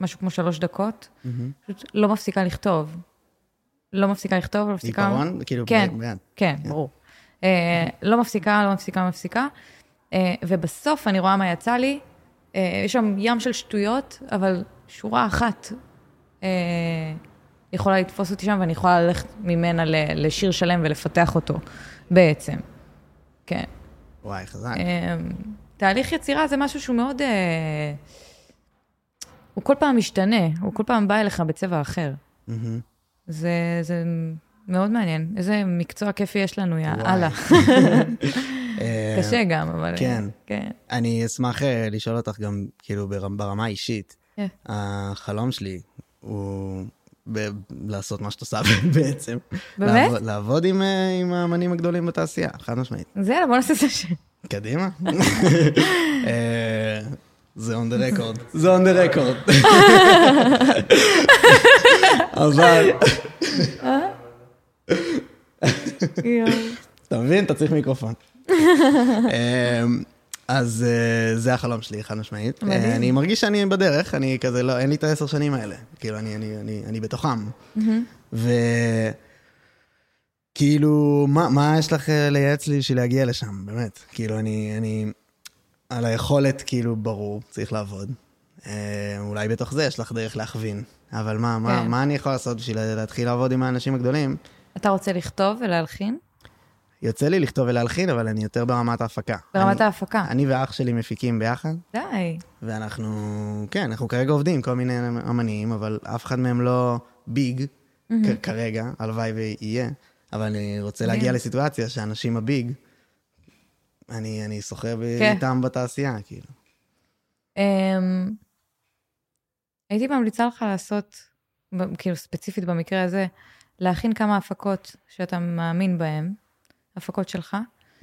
Speaker 1: משהו כמו שלוש דקות, פשוט לא מפסיקה לכתוב. לא מפסיקה לכתוב, לא מפסיקה...
Speaker 2: עיפרון? כאילו,
Speaker 1: כן,
Speaker 2: ביד.
Speaker 1: כן, ברור. אה, לא מפסיקה, לא מפסיקה, לא מפסיקה. אה, ובסוף אני רואה מה יצא לי. אה, יש שם ים של שטויות, אבל שורה אחת יכולה לתפוס אותי שם, ואני יכולה ללכת ממנה ל- לשיר שלם ולפתח אותו בעצם. כן.
Speaker 2: וואי, חזק.
Speaker 1: אה, תהליך יצירה זה משהו שהוא מאוד... אה, הוא כל פעם משתנה, הוא כל פעם בא אליך בצבע אחר.
Speaker 2: מהמם.
Speaker 1: זה, זה מאוד מעניין. איזה מקצוע כיפי יש לנו, יא. אללה. <laughs>
Speaker 2: אה,
Speaker 1: קשה גם, אבל...
Speaker 2: כן.
Speaker 1: כן.
Speaker 2: אני אשמח אה, לשאול אותך גם, כאילו, בר- ברמה האישית.
Speaker 1: כן.
Speaker 2: החלום שלי הוא ב- לעשות מה שאת עושה <laughs> בעצם.
Speaker 1: באמת?
Speaker 2: לעבוד- לעבוד עם, אה, עם האמנים הגדולים בתעשייה, חד משמעית.
Speaker 1: אז יאללה, בוא נעשה את זה.
Speaker 2: קדימה. אה, זה on the record. זה on the record. <laughs> אבל, <laughs> אתה מבין? אתה צריך מיקרופון. אה, אז אה, זה החלום שלי, חד משמעית.
Speaker 1: מדהים.
Speaker 2: אה, אני מרגיש שאני בדרך, אני כזה, לא, אין לי את העשר שנים האלה. כאילו, אני, אני, אני, אני בתוכם. וכאילו, מה, מה יש לך אה, לייעץ לי בשביל להגיע לשם, באמת? כאילו, אני, אני... על היכולת, כאילו, ברור, צריך לעבוד. אה, אולי בתוך זה יש לך דרך להכווין. אבל מה, מה,
Speaker 1: כן.
Speaker 2: מה אני יכול לעשות בשביל להתחיל לעבוד עם האנשים הגדולים?
Speaker 1: אתה רוצה לכתוב ולהלחין?
Speaker 2: יוצא לי לכתוב ולהלחין, אבל אני יותר ברמת ההפקה.
Speaker 1: ברמת
Speaker 2: אני,
Speaker 1: ההפקה.
Speaker 2: אני ואח שלי מפיקים ביחד,
Speaker 1: די.
Speaker 2: ואנחנו, כן, אנחנו כרגע עובדים עם כל מיני אמנים, אבל אף אחד מהם לא ביג כ- כרגע, הלוואי ויהיה, אבל אני רוצה. להגיע לסיטואציה שאנשים הביג, אני, אני שוחה ב-
Speaker 1: כן.
Speaker 2: איתם בתעשייה, כאילו.
Speaker 1: אמ, הייתי ממליצה לך לעשות, כאילו ספציפית במקרה הזה, להכין כמה הפקות שאתה מאמין בהן, הפקות שלך.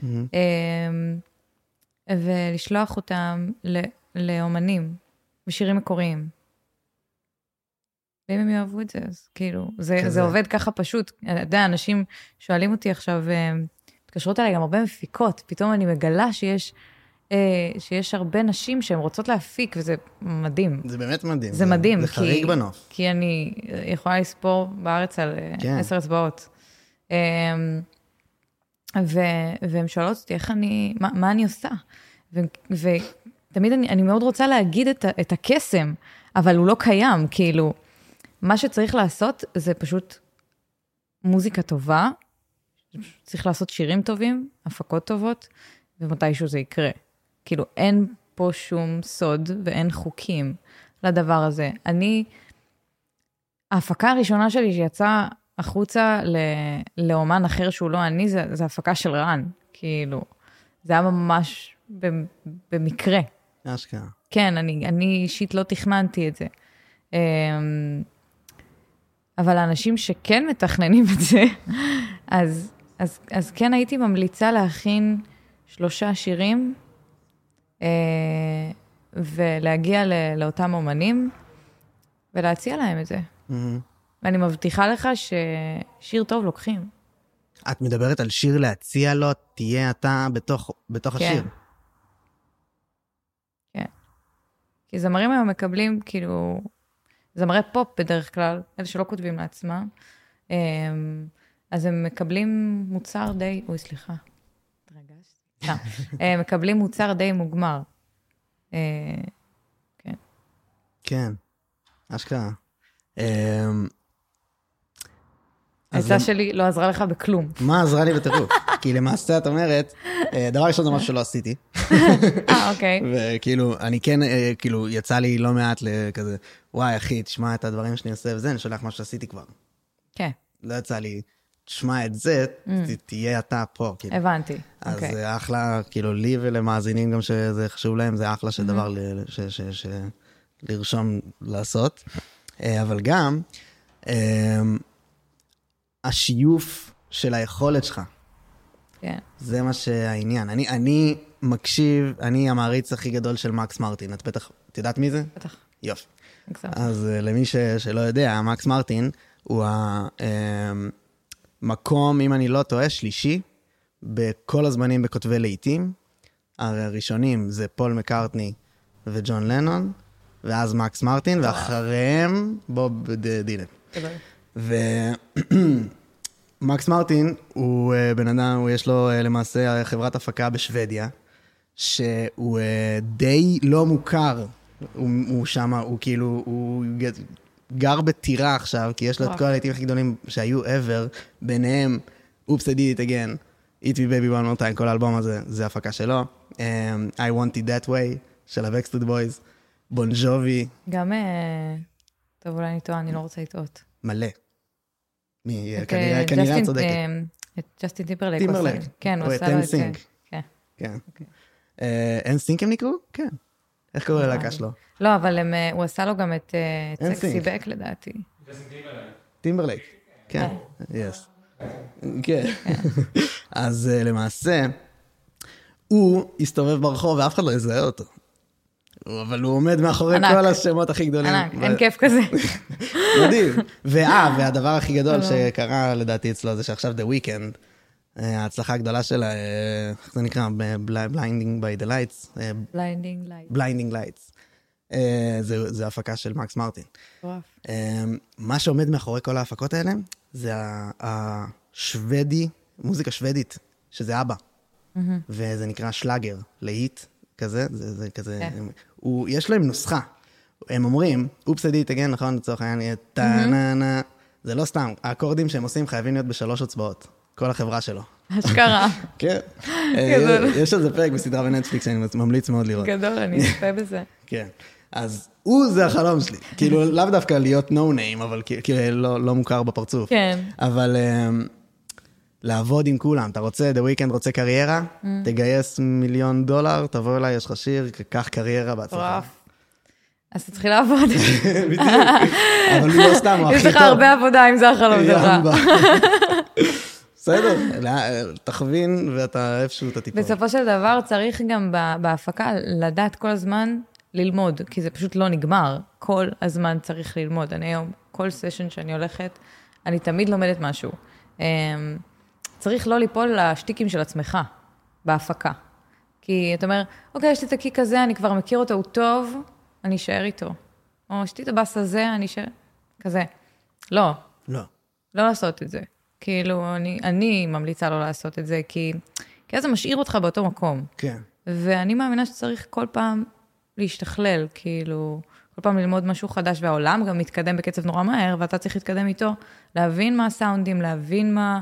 Speaker 1: אמ, ולשלוח אותם ל- לאומנים בשירים מקוריים. ואם הם יאהבו את זה, אז כאילו, זה,
Speaker 2: כזה.
Speaker 1: זה עובד ככה פשוט. אתה יודע, אנשים שואלים אותי עכשיו, אה, מתקשרות אליי גם הרבה מפיקות, פתאום אני מגלה שיש, אה, שיש הרבה נשים שהן רוצות להפיק, וזה מדהים.
Speaker 2: זה באמת מדהים.
Speaker 1: זה מדהים,
Speaker 2: זה
Speaker 1: כי-
Speaker 2: חריג בנוף.
Speaker 1: כי אני יכולה לספור בארץ על
Speaker 2: כן.
Speaker 1: עשר אצבעות. והן שואלות אותי איך אני, מה, מה אני עושה? ו- ותמיד אני, אני מאוד רוצה להגיד את, את הקסם, אבל הוא לא קיים, כאילו, מה שצריך לעשות זה פשוט מוזיקה טובה, צריך לעשות שירים טובים, הפקות טובות, ומתישהו זה יקרה. כאילו, אין פה שום סוד ואין חוקים לדבר הזה. אני, ההפקה הראשונה שלי שיצאה החוצה ל, לאומן אחר שהוא לא אני, זה, זה הפקה של רן. כאילו, זה היה ממש ב- במקרה.
Speaker 2: אשכרה.
Speaker 1: כן, אני, אני אישית לא תכננתי את זה. אמ, אבל האנשים שכן מתכננים את זה, <laughs> אז, אז, אז כן הייתי ממליצה להכין שלושה שירים אה, ולהגיע ל, לאותם אומנים ולהציע להם את זה.
Speaker 2: מהמם.
Speaker 1: ואני מבטיחה לך ששיר טוב לוקחים.
Speaker 2: את מדברת על שיר להציע לו, תהיה אתה בתוך, בתוך
Speaker 1: כן.
Speaker 2: השיר.
Speaker 1: כי זמרים היום מקבלים, כאילו, זמרי פופ בדרך כלל, אלה שלא כותבים לעצמם, אמ, אז הם מקבלים מוצר די, אוי, סליחה, התרגשתי. הם מקבלים מוצר די מוגמר. אה,
Speaker 2: כן, אשכרה. אמ,
Speaker 1: העצה שלי לא עזרה לך בכלום.
Speaker 2: מה עזרה לי בטירוף? <laughs> כי למעשה את אומרת, אה, דבר ראשון זה משהו שלא עשיתי, <laughs>
Speaker 1: אה, אוקיי.
Speaker 2: וכאילו, אני כן, אה, כאילו, יצא לי לא מעט לכזה, וואי, אחי, תשמע את הדברים שאני עושה וזה, אני שולח מה שעשיתי כבר.
Speaker 1: כן,
Speaker 2: לא יצא לי, תשמע את זה, ת- תהיה אתה פה, כאילו.
Speaker 1: הבנתי.
Speaker 2: אז
Speaker 1: אוקיי.
Speaker 2: זה אחלה, כאילו, לי ולמאזינים גם שזה חשוב להם, זה אחלה של דבר ל- ש- ש- ש- לרשום לעשות, אה, אבל גם אה, השיוף של היכולת שלך.
Speaker 1: כן.
Speaker 2: זה מה שהעניין. אני, אני מקשיב, אני המעריץ הכי גדול של מקס מרטין. את בטח, את יודעת מי זה?
Speaker 1: בטח.
Speaker 2: יופי. אז uh, למי ש, שלא יודע, מקס מרטין הוא המקום, אם אני לא טועה, שלישי בכל הזמנים בכותבי להיטים. הראשונים זה פול מקארטני וג'ון לנון, ואז מקס מרטין, ואחריהם בוב דילן.
Speaker 1: גדול. <clears throat> <clears throat>
Speaker 2: ומקס מרטין הוא אה, בן אדם, הוא יש לו אה, למעשה חברת הפקה בשוודיה, שהוא אה, די לא מוכר. הוא, הוא שם, הוא כאילו, הוא גר בטירה עכשיו, כי יש לו את. כל הלהיטים הכי גדולים שהיו ever, ביניהם, Oops, I did it again, Hit me baby one more time, כל האלבום הזה, זה הפקה שלו. Um, I want it that way, של ה-Backstreet Boys, בון ג'ובי,
Speaker 1: גם, אה, טוב, אולי אני טועה, אני לא רוצה לטעות.
Speaker 2: מלא. מי,
Speaker 1: את,
Speaker 2: כנראה,
Speaker 1: אה,
Speaker 2: כנראה את צודקת.
Speaker 1: אה, את ג'סטין טימברלייק. עשה- כן, הוא
Speaker 2: או
Speaker 1: עשה
Speaker 2: את
Speaker 1: לו את זה. כן.
Speaker 2: כן.
Speaker 1: אוקיי.
Speaker 2: אה, NSYNC הם נקראו? כן. איך קוראים ללהקה שלו?
Speaker 1: לא, אבל אה, הוא עשה לו גם את אה, את SexyBack לדעתי.
Speaker 2: טימברלייק. כן, yes. כן. <laughs> אז אה, למעשה, הוא הסתובב ברחוב ואף אחד לא יזהה אותו. אבל הוא עומד מאחורי
Speaker 1: ענק.
Speaker 2: כל השמות הכי גדולים.
Speaker 1: ענק,
Speaker 2: ו-
Speaker 1: אין כיף כזה. <laughs>
Speaker 2: מדהים. ואה, והדבר הכי גדול שקרה לדעתי אצלו זה שעכשיו The Weeknd, אה, ההצלחה הגדולה שלה, אה, איך זה נקרא? Blinding by the lights.
Speaker 1: Blinding
Speaker 2: Light. Blinding Lights. זה, הפקה של מקס מרטין. אה, מה שעומד מאחורי כל ההפקות האלה, זה השוודי, מוזיקה שוודית, שזה אבא. וזה נקרא שלאגר, להיט, כזה, זה, זה כזה,
Speaker 1: כן.
Speaker 2: הוא, יש להם נוסחה. הם אומרים, אופס אדיט אגן, נכון, לצורך העניין, יהיה טה-נה-נה, זה לא סתם, האקורדים שהם עושים חייבים להיות בשלוש אצבעות, כל החברה שלו.
Speaker 1: אשכרה. <laughs>
Speaker 2: כן. <laughs> אה, יש על זה פרק בסדרה בנטפליקס שאני ממליץ מאוד לראות.
Speaker 1: גדול, אני <laughs> אצפה בזה.
Speaker 2: כן. אז הוא זה החלום שלי. כאילו, לאו דווקא להיות no name, אבל כאילו לא, לא מוכר בפרצוף.
Speaker 1: כן.
Speaker 2: אבל um, לעבוד עם כולם. אתה רוצה, The Weeknd רוצה קריירה?
Speaker 1: Mm.
Speaker 2: תגייס מיליון דולר, תבוא אליי, יש לך שיר, קח קריירה בהצלחה.
Speaker 1: אז תתחיל לעבוד. <laughs>
Speaker 2: בדיוק. אבל לא סתם, הוא הכי
Speaker 1: יש
Speaker 2: טוב.
Speaker 1: לך הרבה עבודה אם זה החלום שלך. <laughs>
Speaker 2: בסדר, תכווין ואתה איפשהו אתה תיפול.
Speaker 1: בסופו של דבר צריך גם בהפקה לדעת כל הזמן ללמוד, כי זה פשוט לא נגמר. כל הזמן צריך ללמוד. אני היום, כל סשן שאני הולכת, אני תמיד לומדת משהו. צריך לא ליפול לשטיקים של עצמך בהפקה. כי אתה אומר, אוקיי, יש לי את הקיק הזה, אני כבר מכיר אותו, הוא טוב, אני אשאר איתו. או יש לי את הבאס הזה, אני אשאר... כזה. לא,
Speaker 2: לא.
Speaker 1: לא לעשות את זה. כאילו, אני, אני ממליצה לא לעשות את זה, כי, כי אז זה משאיר אותך באותו מקום.
Speaker 2: כן.
Speaker 1: ואני מאמינה שצריך כל פעם להשתכלל, כאילו, כל פעם ללמוד משהו חדש, והעולם גם מתקדם בקצב נורא מהר, ואתה צריך להתקדם איתו, להבין מה הסאונדים, להבין מה,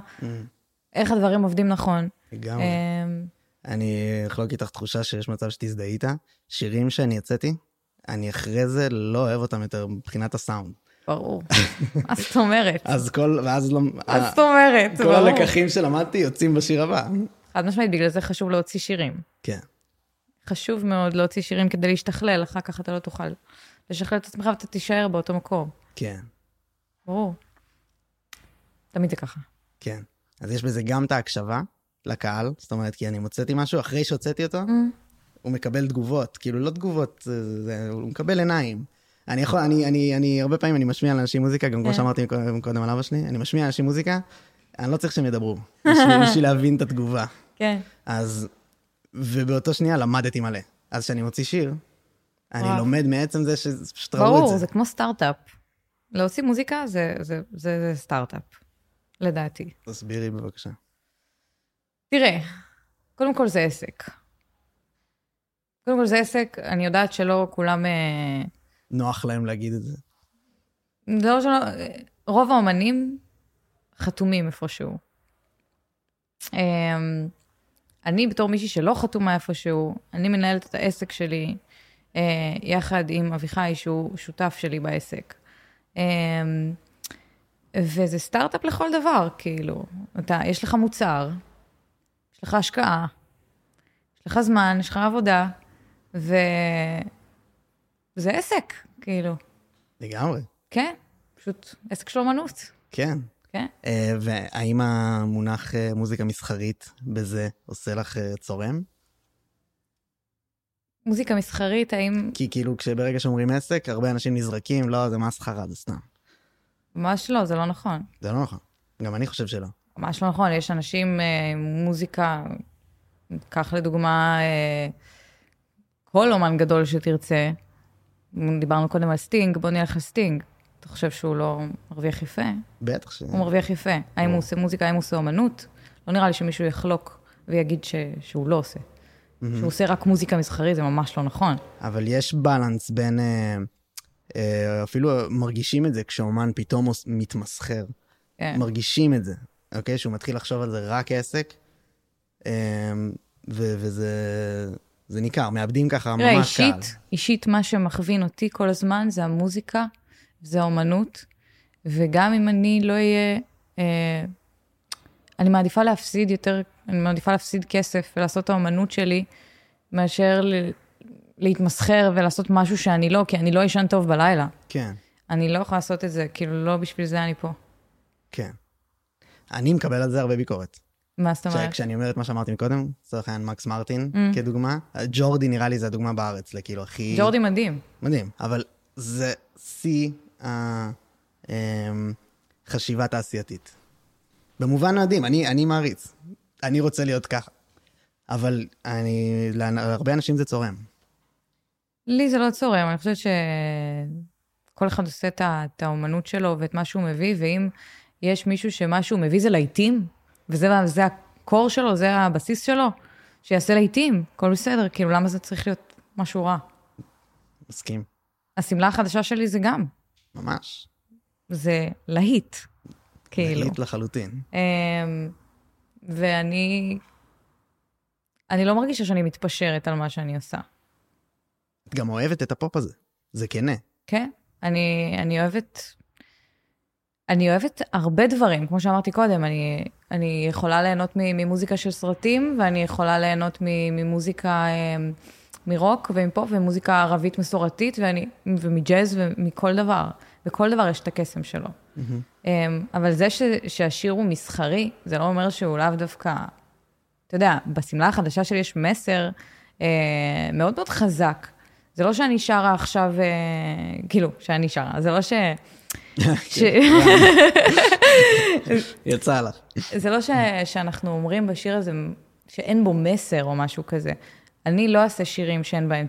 Speaker 1: איך הדברים עובדים נכון.
Speaker 2: לגמרי.
Speaker 1: אמ,
Speaker 2: אני אחלוק איתך תחושה שיש מצב שתזדהי איתה. שירים שאני יצאתי, אני אחרי זה לא אוהב אותם יותר מבחינת הסאונד.
Speaker 1: ברור. מה זאת אומרת? <laughs>
Speaker 2: אז כל, ואז לא...
Speaker 1: מה זאת אומרת?
Speaker 2: כל
Speaker 1: ברור.
Speaker 2: הלקחים שלמדתי יוצאים בשיר הבא.
Speaker 1: חד משמעית, בגלל זה חשוב להוציא שירים.
Speaker 2: כן.
Speaker 1: חשוב מאוד להוציא שירים כדי להשתכלל, אחר כך אתה לא תוכל לשכלל את עצמך ואתה תישאר באותו מקום.
Speaker 2: כן,
Speaker 1: ברור. תמיד זה ככה.
Speaker 2: כן. אז יש בזה גם את ההקשבה לקהל, זאת אומרת, כי אני מוצאתי משהו, אחרי שהוצאתי אותו, הוא מקבל תגובות, כאילו לא תגובות, זה, זה, הוא מקבל עיניים. אני יכול, אני, אני, אני, הרבה פעמים אני משמיע לאנשים מוזיקה, גם כמו
Speaker 1: כן.
Speaker 2: שאמרתי קודם, על אבא שלי, אני משמיע לאנשים מוזיקה, אני לא צריך שהם ידברו, בשביל, להבין את התגובה.
Speaker 1: כן.
Speaker 2: אז, ובאותו שנייה למדתי מלא. אז כשאני מוציא שיר, אני. לומד מעצם זה שפשוט ראו את
Speaker 1: ברור,
Speaker 2: זה.
Speaker 1: זה כמו סטארט-אפ. להוציא מוזיקה זה, זה, זה, זה סטארט-אפ, לדעתי.
Speaker 2: תסבירי בבקשה.
Speaker 1: תראה, קודם כל זה עסק. קודם כל זה עסק, אני יודעת שלא כולם... אה,
Speaker 2: נוח להם להגיד את זה.
Speaker 1: זה לא שלא... רוב האומנים חתומים איפשהו. אמ, אני בתור מישהי שלא חתומה איפשהו, אני מנהלת את העסק שלי אה, יחד עם אביחי, שהוא שותף שלי בעסק. וזה סטארט-אפ לכל דבר, כאילו. אתה, יש לך מוצר, יש לך השקעה, יש לך זמן, יש לך עבודה, ו... זה עסק, כאילו.
Speaker 2: לגמרי,
Speaker 1: כן, פשוט עסק של אומנות.
Speaker 2: כן.
Speaker 1: כן.
Speaker 2: אה, והאם המונח אה, מוזיקה מסחרית בזה עושה לך אה, צורם?
Speaker 1: מוזיקה מסחרית, האם...
Speaker 2: כי כאילו כשברגע שאומרים עסק, הרבה אנשים נזרקים, לא, זה מסחרה, זה סתם.
Speaker 1: ממש לא, זה לא נכון.
Speaker 2: זה לא נכון. גם אני חושב שלא.
Speaker 1: ממש לא נכון, יש אנשים אה, עם מוזיקה, קח לדוגמה אה, כל אומן גדול שתרצה, דיברנו קודם על סטינג, בוא נלך לסטינג. אתה חושב שהוא לא מרוויח יפה?
Speaker 2: בטח ש...
Speaker 1: הוא מרוויח יפה. האם הוא עושה מוזיקה, האם הוא עושה אומנות? לא נראה לי שמישהו יחלוק ויגיד ש... שהוא לא עושה. שהוא עושה רק מוזיקה מסחרית, זה ממש לא נכון.
Speaker 2: אבל יש balance בין... אה, אה, אפילו מרגישים את זה כשאומן פתאום מתמסחר.
Speaker 1: כן.
Speaker 2: מרגישים את זה, אוקיי? שהוא מתחיל לחשוב על זה רק עסק, אה, ו- וזה זה ניכר, מאבדים ככה ממש קהל.
Speaker 1: אישית, אישית, מה שמכווין אותי כל הזמן זה המוזיקה, זה האומנות, וגם אם אני לא אהיה... אה, אני מעדיפה להפסיד יותר, אני מעדיפה להפסיד כסף ולעשות את האומנות שלי, מאשר ל- להתמסחר ולעשות משהו שאני לא, כי אני לא אשן טוב בלילה.
Speaker 2: כן,
Speaker 1: אני לא יכולה לעשות את זה, כאילו, לא בשביל זה אני פה.
Speaker 2: כן. אני מקבל על זה הרבה ביקורת.
Speaker 1: מה זאת אומרת?
Speaker 2: כשאני אומר את מה שאמרתי מקודם, לצורך העניין מקס מרטין
Speaker 1: Mm.
Speaker 2: כדוגמה, ג'ורדי נראה לי זה הדוגמה בארץ, לכאילו הכי...
Speaker 1: ג'ורדי מדהים.
Speaker 2: מדהים, אבל זה שיא החשיבה תעשייתית. במובן מדהים, אני, אני מעריץ. אני רוצה להיות ככה. אבל אני, להרבה אנשים זה צורם.
Speaker 1: לי זה לא צורם, אני חושבת שכל אחד עושה את את האומנות שלו ואת מה שהוא מביא, ואם יש מישהו שמה שהוא מביא זה להיטים, וזה זה הקור שלו, זה הבסיס שלו, שיעשה להיטים, הכל בסדר, כאילו, למה זה צריך להיות משהו רע?
Speaker 2: מסכים.
Speaker 1: השמלה החדשה שלי זה גם,
Speaker 2: ממש.
Speaker 1: זה להיט, כאילו.
Speaker 2: להיט לחלוטין.
Speaker 1: אמ, ואני, אני לא מרגישה שאני מתפשרת על מה שאני עושה.
Speaker 2: את גם אוהבת את הפופ הזה. זה כנה.
Speaker 1: כן, אני, אני אוהבת... אני אוהבת הרבה דברים, כמו שאמרתי קודם, אני, אני יכולה ליהנות ממוזיקה של סרטים, ואני יכולה ליהנות ממוזיקה, אה, מרוק ומפופ ומוזיקה ערבית מסורתית, ואני, ומג'אז ומכל דבר. וכל דבר יש את הקסם שלו. אה, אבל זה ש, שהשיר הוא מסחרי, זה לא אומר שהוא לאו דווקא... אתה יודע, בשמלה החדשה שלי יש מסר אה, מאוד מאוד חזק. זה לא שאני שרה עכשיו, אה, כאילו, שאני שרה, זה לא ש... <laughs> ש... <laughs>
Speaker 2: יצא לך.
Speaker 1: זה לא ש... שאנחנו אומרים בשיר הזה שאין בו מסר או משהו כזה. אני לא אעשה שירים שאין בהם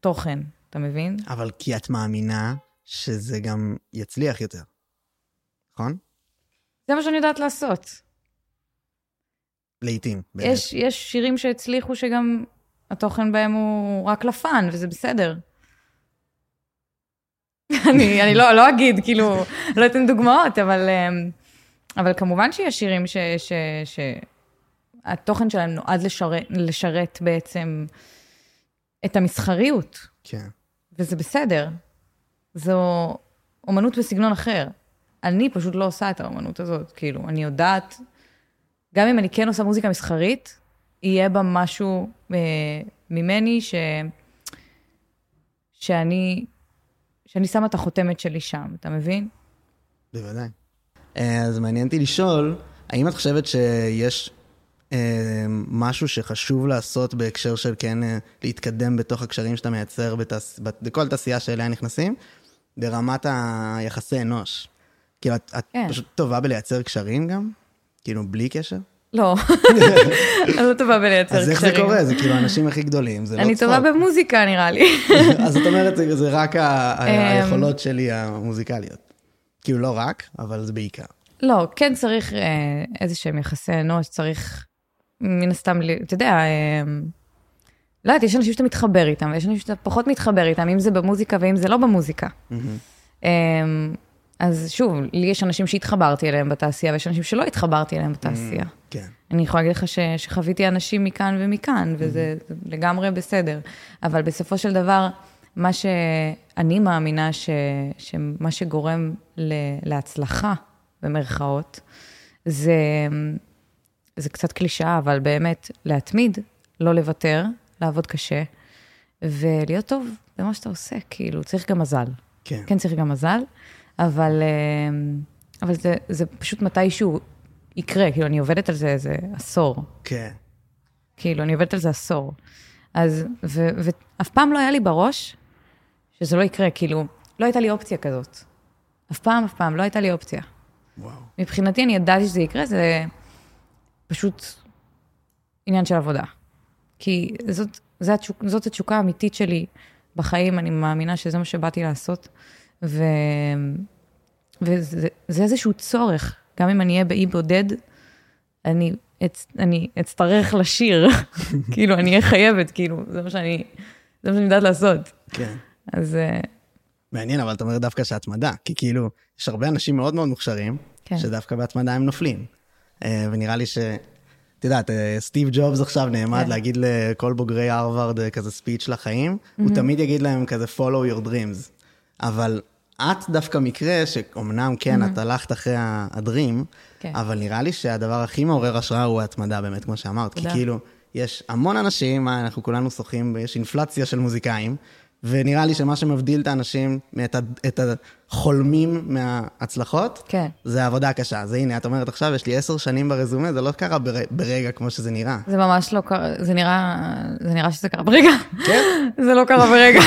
Speaker 1: תוכן, אתה מבין?
Speaker 2: אבל כי את מאמינה שזה גם יצליח יותר. נכון?
Speaker 1: זה מה שאני יודעת לעשות.
Speaker 2: לעיתים. באמת.
Speaker 1: יש, יש שירים שהצליחו שגם התוכן בהם הוא רק לפאן, וזה בסדר. <laughs> אני, אני לא, לא אגיד, כאילו, לא אתן דוגמאות, אבל, אמ, אבל כמובן שיש שירים ש, ש, שהתוכן שלהם נועד לשרת, לשרת בעצם את המסחריות,
Speaker 2: כן.
Speaker 1: וזה בסדר. זו אומנות בסגנון אחר. אני פשוט לא עושה את האומנות הזאת, כאילו, אני יודעת, גם אם אני כן עושה מוזיקה מסחרית, יהיה בה משהו אה, ממני ש... שאני, שאני שמה את החותמת שלי שם, אתה מבין?
Speaker 2: בוודאי. אה, אז מעניין אותי לשאול, האם את חושבת שיש אה, משהו שחשוב לעשות בהקשר של כן אה, להתקדם בתוך הקשרים שאתה מייצר בתעש... בת- בכל תעשייה שאליה נכנסים, ברמת היחסי אנוש? כאילו, את, את
Speaker 1: כן.
Speaker 2: פשוט טובה בלייצר קשרים גם? כאילו, בלי קשר?
Speaker 1: לא, <laughs> אני לא טובה בלייצר
Speaker 2: אז
Speaker 1: קשרים.
Speaker 2: איך זה קורה? זה כאילו האנשים הכי גדולים, זה לא
Speaker 1: אני
Speaker 2: צחוק.
Speaker 1: טובה במוזיקה, נראה לי. <laughs>
Speaker 2: אז את אומרת, זה, רק
Speaker 1: אמ.
Speaker 2: היכולות שלי המוזיקליות. כאילו, לא רק, אבל זה בעיקר.
Speaker 1: לא, כן צריך אה, איזה שהם יחסי אנוש, צריך מן הסתם, אתה יודע, אה, לא יודעת, יש אנשים שאתה מתחבר איתם, ויש אנשים שאתה פחות מתחבר איתם, אם זה במוזיקה ואם זה לא במוזיקה. אז שוב, לי יש אנשים שהתחברתי אליהם בתעשייה, ויש אנשים שלא התחברתי אליהם בתעשייה.
Speaker 2: כן.
Speaker 1: אני יכולה להגיד לך ש, שחוויתי אנשים מכאן ומכאן, וזה זה לגמרי בסדר. אבל בסופו של דבר, מה שאני מאמינה ש, שמה שגורם ל, להצלחה, במרכאות, זה, זה קצת קלישאה, אבל באמת, להתמיד, לא לוותר, לעבוד קשה, ולהיות טוב זה מה שאתה עושה, כאילו, צריך גם מזל.
Speaker 2: כן.
Speaker 1: כן צריך גם מזל, אבל, אה, אבל זה, זה פשוט מתישהו יקרה, כאילו, אני עובדת על זה איזה עשור.
Speaker 2: כן.
Speaker 1: כאילו, אני עובדת על זה עשור. אז, ו, ואף פעם לא היה לי בראש שזה לא יקרה, כאילו, לא הייתה לי אופציה כזאת. אף פעם, אף פעם, לא הייתה לי אופציה.
Speaker 2: וואו.
Speaker 1: מבחינתי, אני ידעתי שזה יקרה, זה פשוט עניין של עבודה. כי זאת, זאת, זאת התשוקה האמיתית שלי בחיים, אני מאמינה שזה מה שבאתי לעשות. ו, וזה זה איזשהו צורך, גם אם אני אהיה באי בודד, אני, אצ, אני אצטרך לשיר, <laughs> כאילו, אני אהיה חייבת, כאילו, זה מה שאני, זה מה שאני יודעת לעשות.
Speaker 2: כן.
Speaker 1: אז אה,
Speaker 2: מעניין, אבל אתה אומר דווקא שהתמדה, כי כאילו, יש הרבה אנשים מאוד מאוד מוכשרים,
Speaker 1: כן.
Speaker 2: שדווקא בהתמדה הם נופלים. אה, ונראה לי ש... את יודעת, אה, סטיב ג'ובס עכשיו נעמד
Speaker 1: כן.
Speaker 2: להגיד לכל בוגרי הרווארד כזה ספיץ' לחיים, הוא תמיד יגיד להם כזה follow your dreams. אבל את דווקא מקרה שאומנם כן, את הלכת אחרי הדרים,
Speaker 1: כן.
Speaker 2: אבל נראה לי שהדבר הכי מעורר השראה הוא ההתמדה, באמת, כמו שאמרת. כי
Speaker 1: תודה.
Speaker 2: כאילו, יש המון אנשים, אנחנו כולנו שוחים, יש אינפלציה של מוזיקאים, ונראה לי שמה שמבדיל את האנשים, את, ה- את החולמים מההצלחות,
Speaker 1: כן.
Speaker 2: זה העבודה הקשה. אז הנה, את אומרת עכשיו, יש לי עשר שנים ברזומה, זה לא קרה בר... ברגע כמו שזה נראה.
Speaker 1: זה ממש לא קרה, זה נראה, זה נראה שזה קרה ברגע.
Speaker 2: כן? <laughs>
Speaker 1: זה לא קרה ברגע.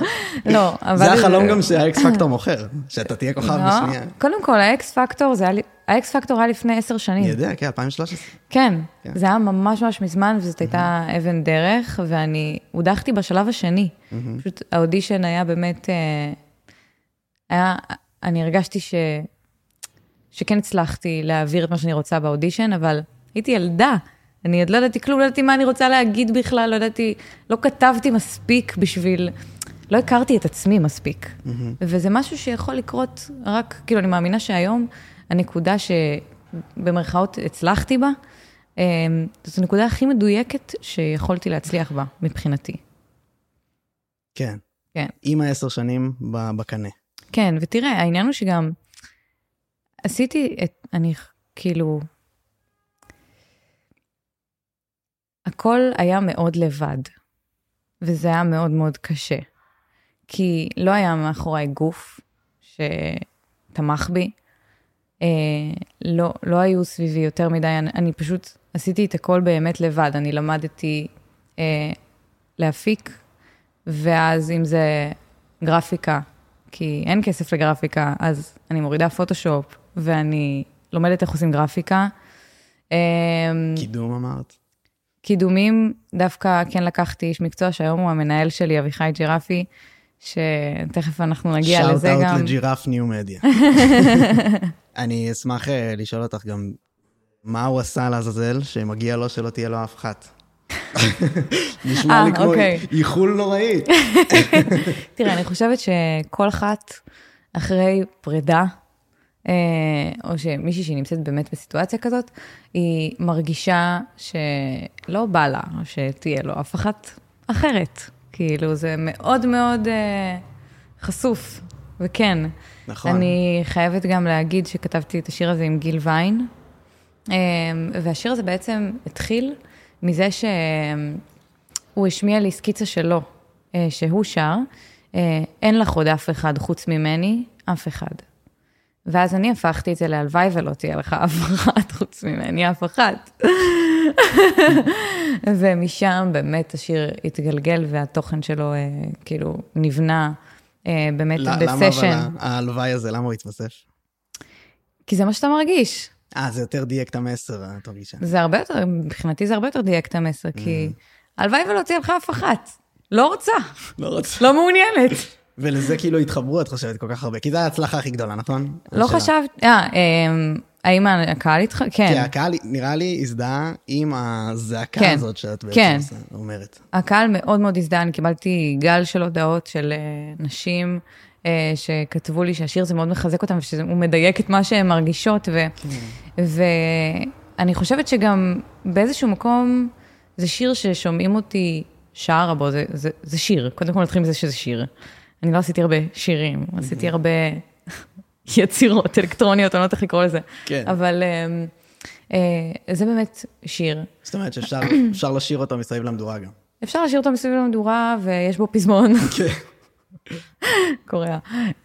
Speaker 1: <laughs> לא, אבל...
Speaker 2: זה החלום גם שהאקס פקטור מוכר, שאתה תהיה כוכב
Speaker 1: לא.
Speaker 2: בשנייה.
Speaker 1: קודם כל, ה X Factor, זה היה לי... ה X Factor היה לפני עשר שנים.
Speaker 2: אני יודע, כן, 2013.
Speaker 1: כן,
Speaker 2: כן.
Speaker 1: זה היה ממש ממש מזמן, וזאת הייתה אבן דרך, ואני הודחתי בשלב השני. פשוט האודישן היה באמת, אה, היה, אני הרגשתי ש, שכן הצלחתי להעביר את מה שאני רוצה באודישן, אבל הייתי ילדה. אני עוד לא ידעתי כלום, לא ידעתי מה אני רוצה להגיד בכלל, לא ידעתי, לא כתבתי מספיק בשביל, לא הכרתי את עצמי מספיק. וזה משהו שיכול לקרות רק, כאילו, אני מאמינה שהיום, הנקודה שבמרכאות הצלחתי בה, אה, זאת הנקודה הכי מדויקת שיכולתי להצליח בה, מבחינתי.
Speaker 2: כן.
Speaker 1: כן.
Speaker 2: עם העשר שנים בקנה.
Speaker 1: כן, ותראה, העניין הוא שגם עשיתי את, אני כאילו, הכל היה מאוד לבד, וזה היה מאוד מאוד קשה. כי לא היה מאחוריי גוף שתמך בי, לא, לא היו סביבי יותר מדי, אני, אני פשוט עשיתי את הכל באמת לבד, אני למדתי אה, להפיק, ואז אם זה גרפיקה, כי אין כסף לגרפיקה, אז אני מורידה פוטושופ, ואני לומדת איך עושים גרפיקה. אה,
Speaker 2: קידום אמרת?
Speaker 1: קידומים, דווקא כן לקחתי איש מקצוע שהיום הוא המנהל שלי, אביחי ג'ירפי, שתכף אנחנו נגיע לזה
Speaker 2: שאוט
Speaker 1: גם.
Speaker 2: אאוט לג'ירף ניו מדיה. <laughs> אני אשמח אה, לשאול אותך גם, מה הוא עשה לעזאזל שמגיע לו שלא תהיה לו אף אחת? <laughs> נשמע
Speaker 1: אה,
Speaker 2: לי כמו
Speaker 1: אוקיי.
Speaker 2: איחול נוראי. <laughs>
Speaker 1: תראה, אני חושבת שכל אחת אחרי פרידה, אה, או שמישהי שהיא נמצאת באמת בסיטואציה כזאת, היא מרגישה שלא בא לה, שתהיה לו אף אחת אחרת. כאילו, זה מאוד מאוד חשוף, וכן.
Speaker 2: נכון.
Speaker 1: אני חייבת גם להגיד שכתבתי את השיר הזה עם גיל ויין, אה, והשיר הזה בעצם התחיל מזה שהוא השמיע לי סקיצה שלו, אה, שהוא שר, אה, אין לך עוד אף אחד חוץ ממני, אף אחד. ואז אני הפכתי את זה להלוואי ולא תהיה לך אף אחת חוץ ממני, אף אחת. <laughs> ומשם באמת השיר התגלגל והתוכן שלו אה, כאילו נבנה באמת
Speaker 2: ל- למה אבל
Speaker 1: בסשן.
Speaker 2: ההלוואי הזה, למה הוא התווסף?
Speaker 1: כי זה מה שאתה מרגיש.
Speaker 2: אה, זה יותר דייק את המסר, את מרגישה.
Speaker 1: זה הרבה יותר, מבחינתי זה הרבה יותר דייק את המסר, כי הלוואי ולא תהיה לך אף אחת. לא רוצה,
Speaker 2: לא רוצה.
Speaker 1: לא מעוניינת. <laughs>
Speaker 2: ולזה כאילו התחברו, את חושבת, כל כך הרבה. כי זו ההצלחה הכי גדולה, נכון?
Speaker 1: לא. חשבתי, אה, אמ, האם הקהל איתך?
Speaker 2: כי
Speaker 1: כן.
Speaker 2: הקהל, נראה לי, הזדהה עם הזעקה
Speaker 1: כן.
Speaker 2: הזאת שאת בעצם
Speaker 1: כן.
Speaker 2: אומרת.
Speaker 1: הקהל מאוד מאוד הזדהה, אני קיבלתי גל של הודעות של אה, נשים אה, שכתבו לי שהשיר הזה מאוד מחזק אותם ושהוא מדייק את מה שהן מרגישות, ו, ואני חושבת שגם באיזשהו מקום זה שיר ששומעים אותי שרה בו, זה, זה, זה שיר, קודם כל נתחיל מזה שזה שיר. אני לא עשיתי הרבה שירים, עשיתי הרבה יצירות אלקטרוניות, אני לא יודעת איך לקרוא לזה,
Speaker 2: כן.
Speaker 1: אבל אה, אה, זה באמת שיר.
Speaker 2: זאת אומרת שאפשר אפשר לשיר אותו מסביב למדורה גם.
Speaker 1: אפשר להשאיר אותו מסביב למדורה, ויש בו פזמון.
Speaker 2: כן.
Speaker 1: קוריאה.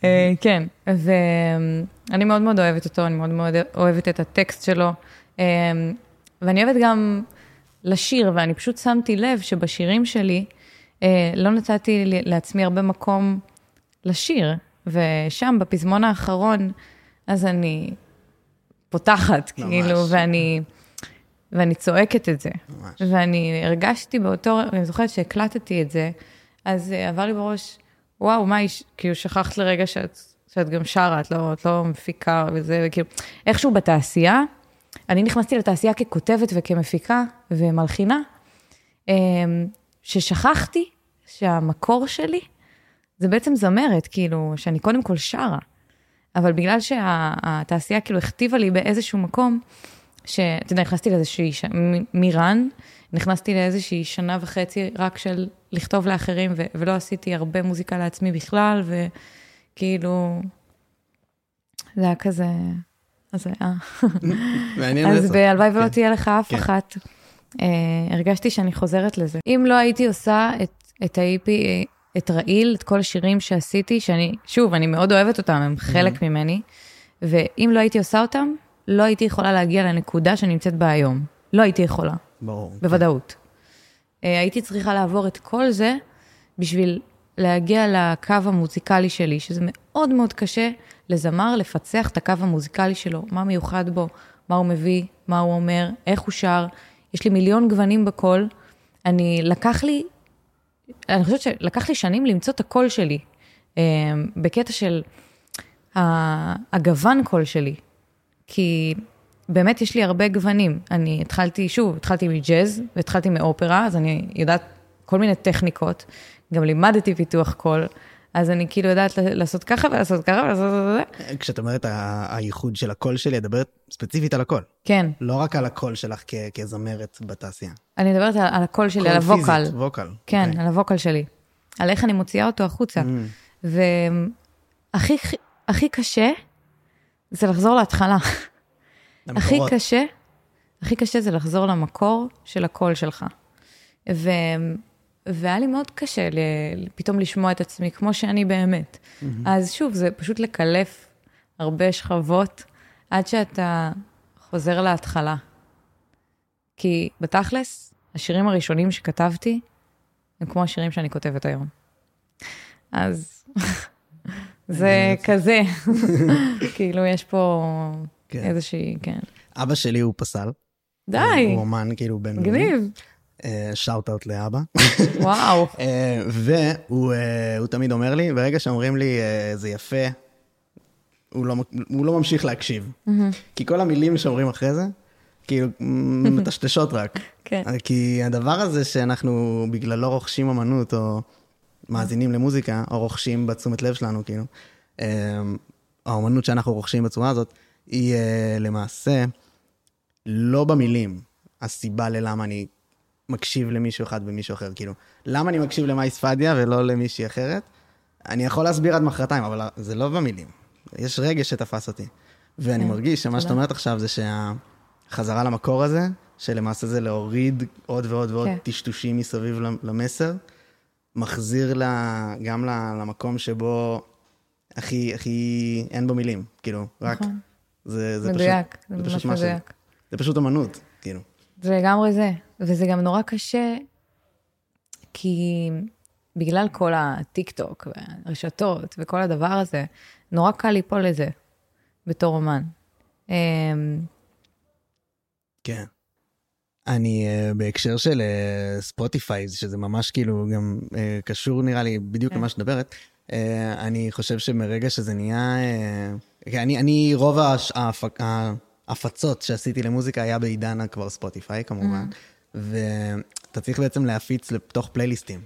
Speaker 1: אה, כן, ואני מאוד מאוד אוהבת אותו, אני מאוד מאוד אוהבת את הטקסט שלו, אה, ואני אוהבת גם לשיר, ואני פשוט שמתי לב שבשירים שלי לא נתתי לעצמי הרבה מקום לשיר, ושם, בפזמון האחרון, אז אני פותחת, ממש. כאילו, ואני... ואני צועקת את זה. ממש. ואני הרגשתי באותו, אני זוכרת שהקלטתי את זה, אז עבר לי בראש, וואו, מה, כאילו, שכחת לרגע שאת, שאת גם שרה, את לא, את לא מפיקה וזה, כאילו, איכשהו בתעשייה, אני נכנסתי לתעשייה ככותבת וכמפיקה ומלחינה, אמ, ששכחתי שהמקור שלי זה בעצם זמרת, כאילו, שאני קודם כל שרה. אבל בגלל שהתעשייה כאילו הכתיבה לי באיזשהו מקום, שאתה יודע, נכנסתי לאיזושהי, ש... מרן, נכנסתי לאיזושהי שנה וחצי רק של לכתוב לאחרים, ו... ולא עשיתי הרבה מוזיקה לעצמי בכלל, וכאילו, זה היה כזה, אז היה. מעניין אז בהלוואי ולא כן. תהיה לך אף כן. אחת. אה, הרגשתי שאני חוזרת לזה. אם לא הייתי עושה את, את ה-EP, את רעיל, את כל השירים שעשיתי, שאני, שוב, אני מאוד אוהבת אותם, הם חלק ממני, ואם לא הייתי עושה אותם, לא הייתי יכולה להגיע לנקודה שנמצאת בה היום. לא הייתי יכולה.
Speaker 2: ברור.
Speaker 1: בוודאות. כן. הייתי צריכה לעבור את כל זה בשביל להגיע לקו המוזיקלי שלי, שזה מאוד מאוד קשה לזמר לפצח את הקו המוזיקלי שלו, מה מיוחד בו, מה הוא מביא, מה הוא אומר, איך הוא שר. יש לי מיליון גוונים בקול. אני, לקח לי, אני חושבת שלקח לי שנים למצוא את הקול שלי, אה, בקטע של הגוון קול שלי. כי באמת יש לי הרבה גוונים. אני התחלתי, שוב, התחלתי מג'אז והתחלתי מאופרה, אז אני יודעת כל מיני טכניקות. גם לימדתי פיתוח קול, אז אני כאילו יודעת לעשות ככה ולעשות ככה ולעשות את
Speaker 2: זה. כשאת אומרת הייחוד של הקול שלי, את מדברת ספציפית על הקול.
Speaker 1: כן.
Speaker 2: לא רק על הקול שלך כזמרת בתעשייה.
Speaker 1: אני מדברת על, על הקול שלי, על ה vocal. קול פיזית,
Speaker 2: vocal.
Speaker 1: כן, okay. אוקיי. על ה vocal שלי. על איך אני מוציאה אותו החוצה. Mm. והכי קשה זה לחזור להתחלה. הכי קשה, הכי קשה זה לחזור למקור של הקול שלך. ו... והיה לי מאוד קשה ל... פתאום לשמוע את עצמי כמו שאני באמת. Mm-hmm. אז שוב, זה פשוט לקלף הרבה שכבות עד שאתה חוזר להתחלה. כי בתכלס, השירים הראשונים שכתבתי הם כמו השירים שאני כותבת היום. אז זה כזה, <laughs> כאילו יש פה כן. איזושהי, כן.
Speaker 2: אבא שלי הוא פסל.
Speaker 1: די.
Speaker 2: הוא אומן כאילו בן...
Speaker 1: מגניב.
Speaker 2: שאוט אאוט לאבא.
Speaker 1: וואו. <laughs>
Speaker 2: אה, והוא uh, תמיד אומר לי, ברגע שאומרים לי, זה יפה, הוא לא, הוא לא ממשיך להקשיב. Mm-hmm. כי כל המילים שאומרים אחרי זה, כאילו, מטשטשות רק.
Speaker 1: כן.
Speaker 2: כי הדבר הזה שאנחנו בגללו רוכשים אמנות, או מאזינים למוזיקה, או רוכשים בתשומת לב שלנו, כאילו, האמנות שאנחנו רוכשים בצורה הזאת, היא למעשה לא במילים הסיבה ללמה אני מקשיב למישהו אחד ומישהו אחר. כאילו, למה אני מקשיב למאי ספדיה ולא למישהי אחרת? אני יכול להסביר עד מחרתיים, אבל זה לא במילים. יש רגש שתפס אותי. ואני כן, מרגיש שמה שאת אומרת עכשיו זה שהחזרה למקור הזה, שלמעשה זה להוריד עוד ועוד ועוד כן. טשטושים מסביב למסר, מחזיר לה, גם למקום שבו הכי, הכי אין בו מילים, כאילו, רק... נכון. זה, זה
Speaker 1: מדויק,
Speaker 2: פשוט, זה, זה ממש מדויק. זה פשוט אמנות.
Speaker 1: זה לגמרי זה, וזה גם נורא קשה, כי בגלל כל הטיק טוק והרשתות וכל הדבר הזה, נורא קל ליפול לזה בתור אומן. אמ,
Speaker 2: כן. אני uh, בהקשר של ספוטיפיי, uh, שזה ממש כאילו גם uh, קשור נראה לי בדיוק כן. למה שאת מדברת, uh, אני חושב שמרגע שזה נהיה... Uh, אני, אני רוב ההפק, ההפצות שעשיתי למוזיקה היה בעידן כבר ספוטיפיי כמובן, mm. ואתה צריך בעצם להפיץ לתוך פלייליסטים.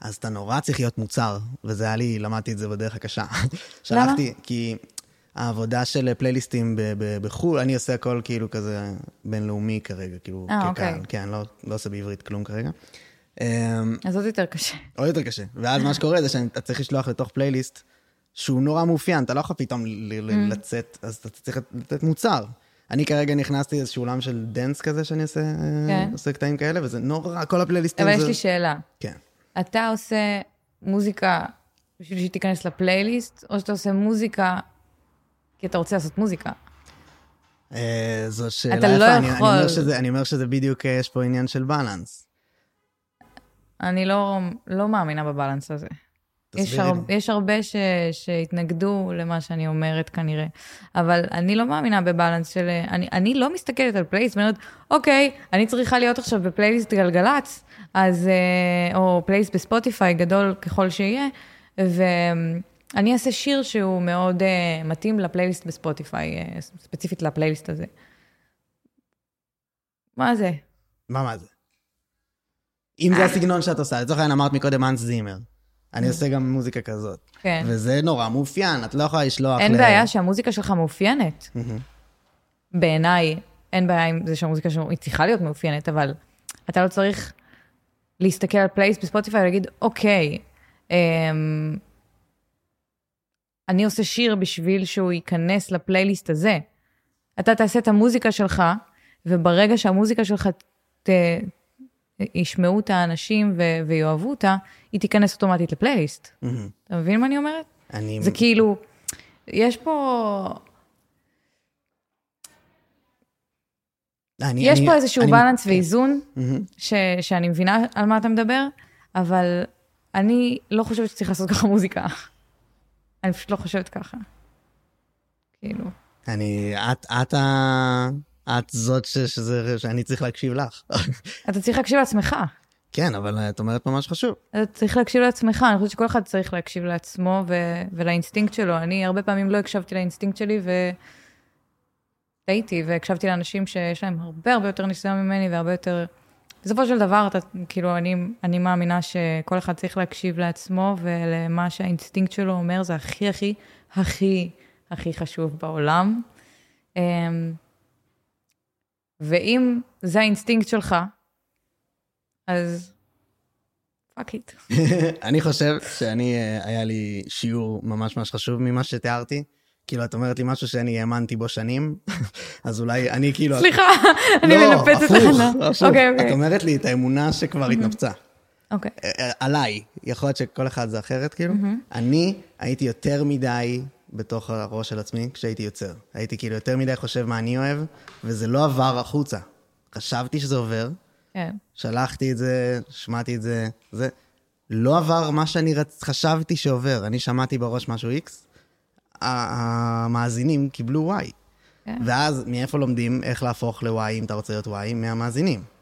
Speaker 2: אז אתה נורא צריך להיות מוצר, וזה היה לי, למדתי את זה בדרך הקשה. <laughs> שלחתי? כי העבודה של פלייליסטים בחו"ל, אני עושה הכל כאילו כזה בינלאומי כרגע, כאילו,
Speaker 1: אה, כקהל. אוקיי.
Speaker 2: כן, לא, לא עושה בעברית כלום כרגע.
Speaker 1: אז עוד יותר קשה. <laughs>
Speaker 2: עוד יותר קשה. ואז מה שקורה זה שאתה צריך לשלוח לתוך פלייליסט שהוא נורא מאופיין, אתה לא יכול פתאום mm. לצאת, אז אתה צריך לתת מוצר. אני כרגע נכנסתי לאיזשהו עולם של dance כזה שאני עושה, כן. עושה קטעים כאלה, וזה נורא, כל הפלייליסטים
Speaker 1: אבל זה... אבל יש לי שאלה.
Speaker 2: כן.
Speaker 1: אתה עושה מוזיקה בשביל שהיא תיכנס לפלייליסט, או שאתה עושה מוזיקה כי אתה רוצה לעשות מוזיקה.
Speaker 2: אה, זו שאלה
Speaker 1: אתה לא
Speaker 2: יפה, אני- אני
Speaker 1: יכול.
Speaker 2: אומר שזה- אני אומר שזה בדיוק, אה, יש פה עניין של בלנס.
Speaker 1: אני לא, לא מאמינה בבלנס הזה. יש, הר,
Speaker 2: לי.
Speaker 1: יש הרבה ש, שהתנגדו למה שאני אומרת כנראה, אבל אני לא מאמינה בבלנס של... אני, אני לא מסתכלת על פלייליסט ואומרת, אוקיי, אני צריכה להיות עכשיו בפלייליסט גלגלצ, אז, אה, או פלייליסט בספוטיפיי, גדול ככל שיהיה, ואני אעשה שיר שהוא מאוד אה, מתאים לפלייליסט בספוטיפיי, אה, ספציפית לפלייליסט הזה. מה זה?
Speaker 2: מה, מה זה? אם זה הסגנון שאת עושה, לצורך העניין אמרת מקודם אנס זימר. אני עושה גם מוזיקה כזאת.
Speaker 1: כן.
Speaker 2: וזה נורא מאופיין, את לא יכולה לשלוח
Speaker 1: אין
Speaker 2: ל-
Speaker 1: בעיה שהמוזיקה שלך מאופיינת. בעיניי, אין בעיה עם זה שהמוזיקה שלו, היא צריכה להיות מאופיינת, אבל אתה לא צריך להסתכל על פלייסט בספוטיפיי ולהגיד, אוקיי, אמ, אני עושה שיר בשביל שהוא ייכנס לפלייליסט הזה. אתה תעשה את המוזיקה שלך, וברגע שהמוזיקה שלך ת, ישמעו את האנשים ו- ויאהבו אותה, היא תיכנס אוטומטית לפלייליסט.
Speaker 2: מהמם.
Speaker 1: אתה מבין מה אני אומרת?
Speaker 2: אני...
Speaker 1: זה כאילו, יש פה,
Speaker 2: אני-
Speaker 1: יש
Speaker 2: אני-
Speaker 1: פה איזשהו
Speaker 2: אני-
Speaker 1: balance ואיזון,
Speaker 2: מהמם.
Speaker 1: ש, שאני מבינה על מה אתה מדבר, אבל אני לא חושבת שצריך לעשות ככה מוזיקה. אני פשוט לא חושבת ככה. כאילו,
Speaker 2: אני... את, את ה... את זאת ש- שזה... שאני צריך להקשיב לך. <laughs>
Speaker 1: אתה צריך להקשיב לעצמך.
Speaker 2: כן, אבל את אומרת משהו חשוב.
Speaker 1: אתה צריך להקשיב לעצמך, אני חושבת שכל אחד צריך להקשיב לעצמו ו- ולאינסטינקט שלו. אני הרבה פעמים לא הקשבתי לאינסטינקט שלי וטעיתי, והקשבתי לאנשים שיש להם הרבה הרבה יותר ניסיון ממני והרבה יותר... בסופו של דבר, אתה, כאילו, אני, אני מאמינה שכל אחד צריך להקשיב לעצמו, ולמה שהאינסטינקט שלו אומר זה הכי הכי הכי הכי חשוב בעולם. ואם זה האינסטינקט שלך, אז fuck it. <laughs>
Speaker 2: אני חושב שאני, אה, היה לי שיעור ממש ממש חשוב ממה שתיארתי. כאילו, את אומרת לי משהו שאני האמנתי בו שנים, <laughs> אז אולי אני כאילו...
Speaker 1: סליחה, <laughs> אני
Speaker 2: לא,
Speaker 1: מנפצת
Speaker 2: הפוך,
Speaker 1: לך.
Speaker 2: הפוך.
Speaker 1: אוקיי,
Speaker 2: את
Speaker 1: אוקיי.
Speaker 2: אומרת לי את האמונה שכבר התנפצה.
Speaker 1: אוקיי.
Speaker 2: אה, אה, עליי, יכול להיות שכל אחד זה אחרת, כאילו. אני הייתי יותר מדי בתוך הראש של עצמי כשהייתי יוצר. הייתי כאילו יותר מדי חושב מה אני אוהב, וזה לא עבר החוצה. חשבתי שזה עובר,
Speaker 1: כן.
Speaker 2: שלחתי את זה, שמעתי את זה, זה לא עבר מה שאני רצ... חשבתי שעובר. אני שמעתי בראש משהו X, המאזינים קיבלו Y.
Speaker 1: כן.
Speaker 2: ואז מאיפה לומדים איך להפוך ל-Y אם אתה רוצה להיות Y? מהמאזינים.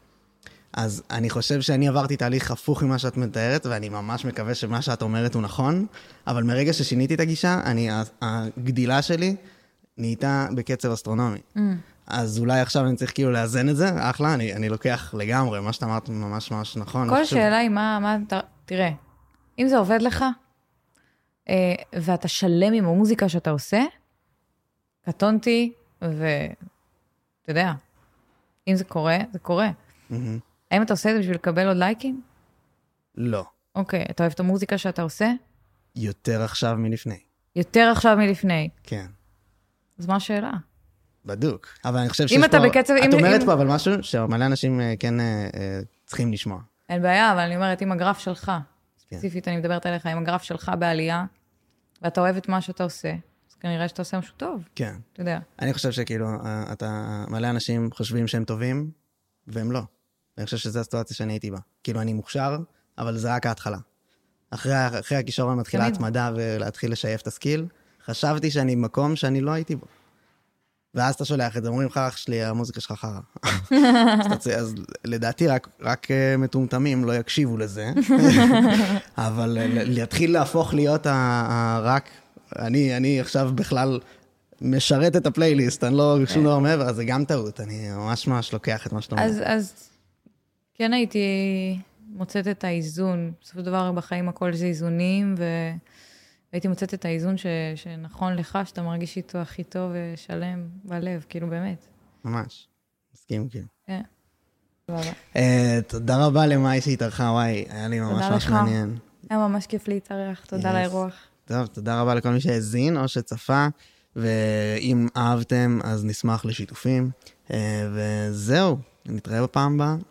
Speaker 2: אז אני חושב שאני עברתי תהליך הפוך ממה שאת מתארת, ואני ממש מקווה שמה שאת אומרת הוא נכון, אבל מרגע ששיניתי את הגישה, אני, הגדילה שלי נהייתה בקצב אסטרונומי.
Speaker 1: Mm.
Speaker 2: אז אולי עכשיו אני צריך כאילו לאזן את זה, אחלה, אני, אני לוקח לגמרי, מה שאתה אמרת ממש ממש נכון.
Speaker 1: כל. השאלה היא מה, מה אתה... תראה, אם זה עובד לך, אה, ואתה שלם עם המוזיקה שאתה עושה, קטונתי, ואתה יודע, אם זה קורה, זה קורה.
Speaker 2: מהמם.
Speaker 1: האם אתה עושה את זה בשביל לקבל עוד לייקים?
Speaker 2: לא,
Speaker 1: אוקיי, אתה אוהב את המוזיקה שאתה עושה?
Speaker 2: יותר עכשיו מלפני.
Speaker 1: יותר עכשיו מלפני.
Speaker 2: כן,
Speaker 1: אז מה השאלה?
Speaker 2: בדוק. אבל אני חושב שיש פה...
Speaker 1: אתה בקצב-
Speaker 2: את
Speaker 1: אם-
Speaker 2: אומרת
Speaker 1: אם-
Speaker 2: פה אבל משהו שמלא אנשים אה, כן אה, אה, צריכים לשמוע.
Speaker 1: אין בעיה, אבל אני אומרת, אם הגרף שלך,
Speaker 2: כן.
Speaker 1: ספציפית אני מדברת עליך, אם הגרף שלך בעלייה, ואתה אוהב את מה שאתה עושה, אז כנראה שאתה עושה משהו טוב,
Speaker 2: כן.
Speaker 1: אתה יודע.
Speaker 2: אני חושב שכאילו, אתה... מלא אנשים חושבים שהם טובים, והם לא. אני חושב שזו הסיטואציה שאני הייתי בה. כאילו, אני מוכשר, אבל זה רק ההתחלה. אחרי, אחרי הכישרון מתחילה. התמדה ולהתחיל לשייף את הסקיל, חשבתי שאני במקום שאני לא הייתי בו. ואז אתה שולח את זה, אומרים לך, אח שלי, המוזיקה שלך חרא. אז, אז לדעתי רק, רק אה, מטומטמים לא יקשיבו לזה, <laughs> אבל אה, להתחיל להפוך להיות ה- ה- רק, אני, אני עכשיו בכלל משרת את הפלייליסט, אני לא שום דבר מעבר, אז זה גם טעות, אני ממש ממש לוקח את מה שאתה אומר.
Speaker 1: אז כן הייתי מוצאת את האיזון. בסופו של דבר בחיים הכל זה איזונים, והייתי מוצאת את האיזון ש, שנכון לך, שאתה מרגיש איתו הכי טוב ושלם בלב, כאילו באמת.
Speaker 2: ממש, מסכים כאילו.
Speaker 1: כן.
Speaker 2: אה, תודה רבה למאי שהתארחה, וואי, היה לי ממש ממש. מעניין.
Speaker 1: היה ממש כיף להתארח, תודה
Speaker 2: Yes.
Speaker 1: על האירוח.
Speaker 2: טוב, תודה רבה לכל מי שהאזין או שצפה, ואם אהבתם, אז נשמח לשיתופים. אה, וזהו, נתראה בפעם הבאה.